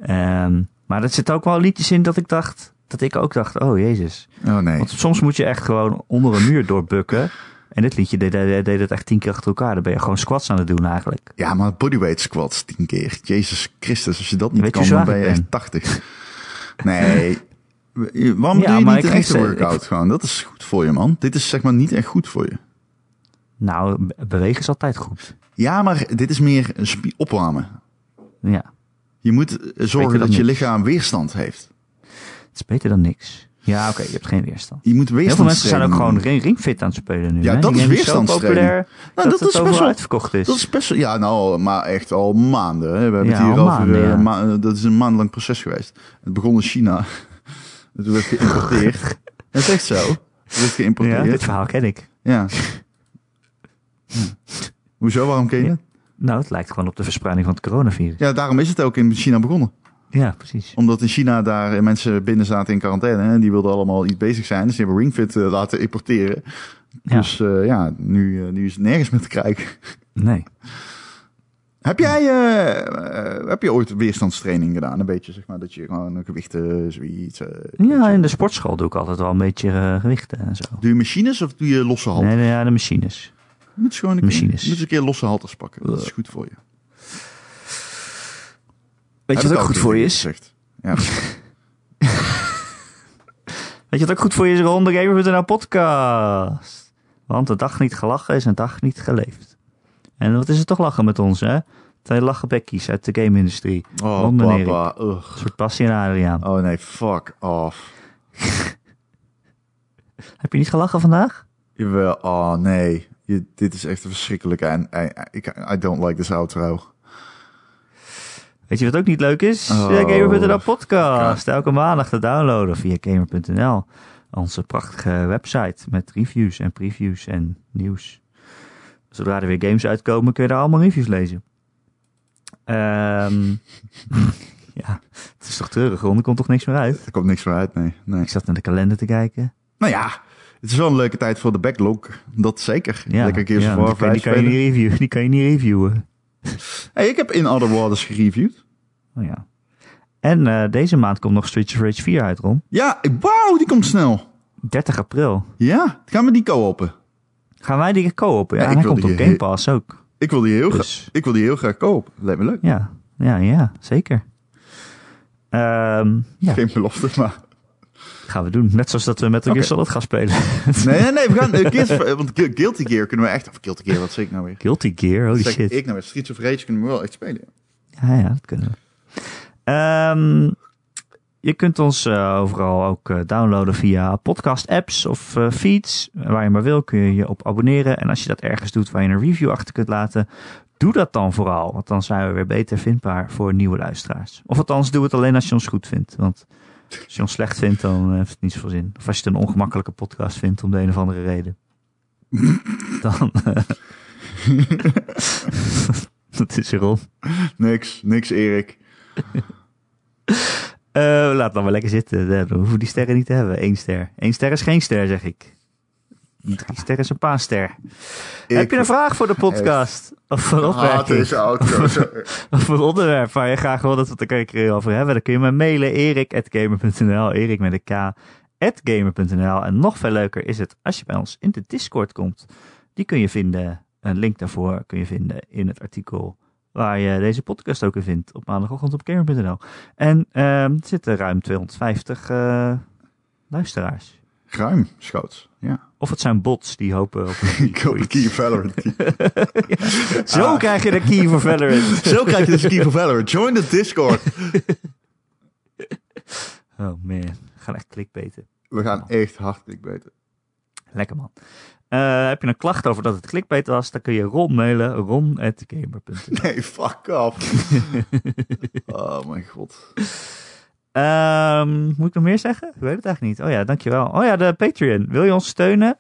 Ehm, maar er zit ook wel liedjes in dat ik dacht, dat ik ook dacht, oh jezus. Oh nee. Want soms moet je echt gewoon onder een muur doorbukken. En dit liedje deed, deed, deed het echt tien keer achter elkaar. Dan ben je gewoon squats aan het doen eigenlijk. Ja, maar bodyweight squats tien keer. Jezus Christus, als je dat niet Weet kan, dan ben je echt 80. Nee. Waarom Ja, doe je maar niet een echte workout gewoon? Dat is goed voor je, man. Dit is zeg maar niet echt goed voor je. Nou, be- bewegen is altijd goed. Ja, maar dit is meer opwarmen. Ja, Je moet eh, zorgen dat je lichaam weerstand heeft. het is beter dan niks. Ja, oké, je hebt geen weerstand. Je moet Heel veel mensen zijn ook gewoon ring, ringfit aan het spelen nu. Ja, hè? dat Die is weerstandstraining. Nou, dat, dat is best wel- uitverkocht is. Dat is best, ja, nou, maar echt al maanden. Hè. We hebben Ja, het hier al over. maanden, eh, ja. ma- eh, dat is een maandenlang proces geweest. Het begon in China. Het werd geïmporteerd. Het is echt zo. Het werd ja, geïmporteerd. dit verhaal ken ik. Ja. Ja. Hoezo? Waarom ken je het? Nou, het lijkt gewoon op de verspreiding van het coronavirus. Ja, daarom is het ook in China begonnen. Ja, precies. Omdat in China daar mensen binnen zaten in quarantaine. En die wilden allemaal iets bezig zijn. Dus die hebben Ringfit eh, laten importeren. Ja. Dus eh, ja, nu, eh, nu is het nergens meer te krijgen. Nee. Heb jij heb je ooit weerstandstraining gedaan? Een beetje, zeg maar, dat je gewoon gewichten, zoiets. Ja, in de sportschool doe ik altijd wel een beetje gewichten en zo. Doe je machines of doe je losse halters? Nee, nee, ja, de machines. Je moet gewoon een Machines. Keer, je moet een keer losse halters pakken. Dat is goed voor je. Weet je wat ook goed voor je is? gezegd. Ja, Weet je wat ook goed voor je is? Ronde Gamer.nl podcast. Want een dag niet gelachen is een dag niet geleefd. En wat is het toch lachen met ons, hè? Twee lachenbekkies uit de game-industrie. Oh, Ronde papa. Een soort passie en Adriaan. Oh nee, fuck off. Heb je niet gelachen vandaag? Jawel, oh nee. Je, dit is echt verschrikkelijk. En I, don't like this outro. Weet je wat ook niet leuk is? Oh, Gamer.nl podcast. Elke maandag te downloaden via Gamer.nl. Onze prachtige website met reviews en previews en nieuws. Zodra er weer games uitkomen kun je daar allemaal reviews lezen. Ehm ja, het is toch treurig, Ron? Er komt toch niks meer uit? Er komt niks meer uit, nee. nee. Ik zat naar de kalender te kijken. Nou ja, het is wel een leuke tijd voor de backlog. Dat zeker. Ja, Lekker Gears ja, of die die 5 kan je niet reviewen. Die kan je niet reviewen. Hey, ik heb In Other Waters gereviewd. Oh ja. En eh, deze maand komt nog Streets of Rage 4 uit, Ron. Ja, wauw, die komt snel. 30 april. Ja, gaan we die co-open? Gaan wij die co-open? Ja, Ja, hij komt op Game Pass ook. Ik wil die heel, Dus- graag, ik wil die heel graag kopen. Lijkt me leuk. Ja, ja, ja, zeker. Ehm, ja, Geen belofte, maar... gaan we doen. Net zoals dat we met Gear Oké. Solid gaan spelen. Nee, nee, nee, we gaan... eh, Gears of- want Gu- Guilty Gear kunnen we echt... Of Guilty Gear, wat zeg ik nou weer? Guilty Gear, holy shit. ik nou weer? Streets of Rage kunnen we wel echt spelen. Ja, ja, dat kunnen we. Ehm, je kunt ons eh, overal ook eh, downloaden via podcast-apps of eh, feeds. Waar je maar wil kun je je op abonneren. En als je dat ergens doet waar je een review achter kunt laten, doe dat dan vooral. Want dan zijn we weer beter vindbaar voor nieuwe luisteraars. Of althans, doe het alleen als je ons goed vindt. Want als je ons slecht vindt, dan eh, heeft het niet zoveel zin. Of als je het een ongemakkelijke podcast vindt om de een of andere reden. dan... eh, dat is erom. Niks, niks Erik. Eh, laat dan maar lekker zitten. We hoeven die sterren niet te hebben. Eén ster. Eén ster is geen ster, zeg ik. Ster is een paar ster. Heb je een vraag voor de podcast? Of een Haat opmerking? Of een onderwerp waar je graag wil dat we het er een keer over hebben? Dan kun je me mailen. erik.gamer.nl Erik met een k. gamer.nl En nog veel leuker is het als je bij ons in de Discord komt. Die kun je vinden. Een link daarvoor kun je vinden in het artikel waar je deze podcast ook in vindt. Op maandagochtend op gamer.nl. En ehm, er zitten ruim 250 eh, luisteraars. Ruim, schoots. Ja. Of het zijn bots die hopen op een key Valorant. Zo Ah. krijg je de key voor Valorant. Zo krijg je dus een key voor Valorant. Join the Discord. Oh man, we gaan echt klikbeten. We gaan echt hard clickbaiten. Lekker man. Eh, heb je een klacht over dat het clickbait was, dan kun je Ron mailen, ron.gamer.nl. Nee, fuck off. oh mijn god. Ehm, moet ik nog meer zeggen? Ik weet het eigenlijk niet. Oh ja, dankjewel. Oh ja, de Patreon. Wil je ons steunen?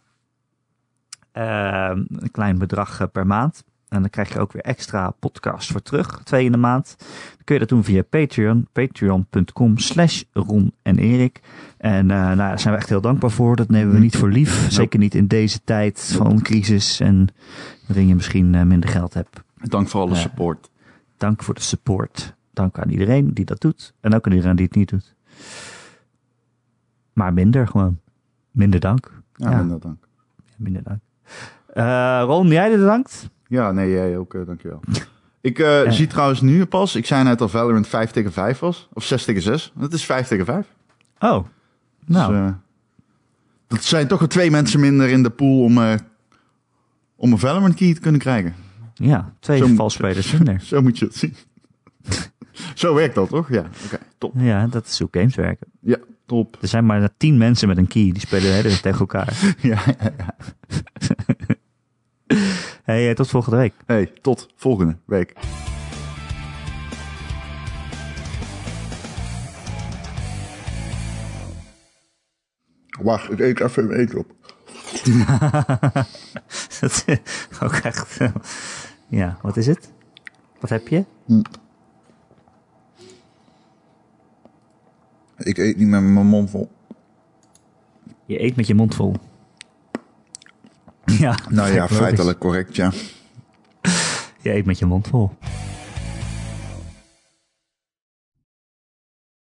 Ehm, een klein bedrag eh, per maand. En dan krijg je ook weer extra podcasts voor terug. Twee in de maand. Dan kun je dat doen via Patreon. Patreon.com slash Ron en Erik. En eh, nou, daar zijn we echt heel dankbaar voor. Dat nemen we niet voor lief. Zeker niet in deze tijd van crisis. En waarin je misschien eh, minder geld hebt. Dank voor alle support. Dank voor de support. Dank aan iedereen die dat doet. En ook aan iedereen die het niet doet. Maar minder gewoon. Minder dank. Ja, Ja. minder dank. Minder dank. Eh, Ron, jij bedankt. Ja, nee, jij ook, eh, dankjewel. Ik eh, zie trouwens nu pas, ik zei net al Valorant 5 tegen 5 was. Of 6 tegen 6. Het is 5 tegen 5. Oh, nou. Dus, eh, dat zijn toch wel twee mensen minder in de pool om, om een Valorant key te kunnen krijgen. ja, twee valspelers minder. Zo moet je het zien. Zo werkt dat, toch? Ja, oké, top. Ja, dat is hoe games werken. Ja, top. Er zijn maar tien mensen met een key. Die spelen de hele tijd tegen elkaar. Ja, ja, ja. Hey, eh, tot volgende week. Hey, tot volgende week. Wacht, ik eet even mijn eten op. Dat is ook echt... Ja, wat is het? Wat heb je? Ik eet niet met mijn mond vol. Je eet met je mond vol. Ja, Nou ja, feitelijk correct, ja. Je eet met je mond vol.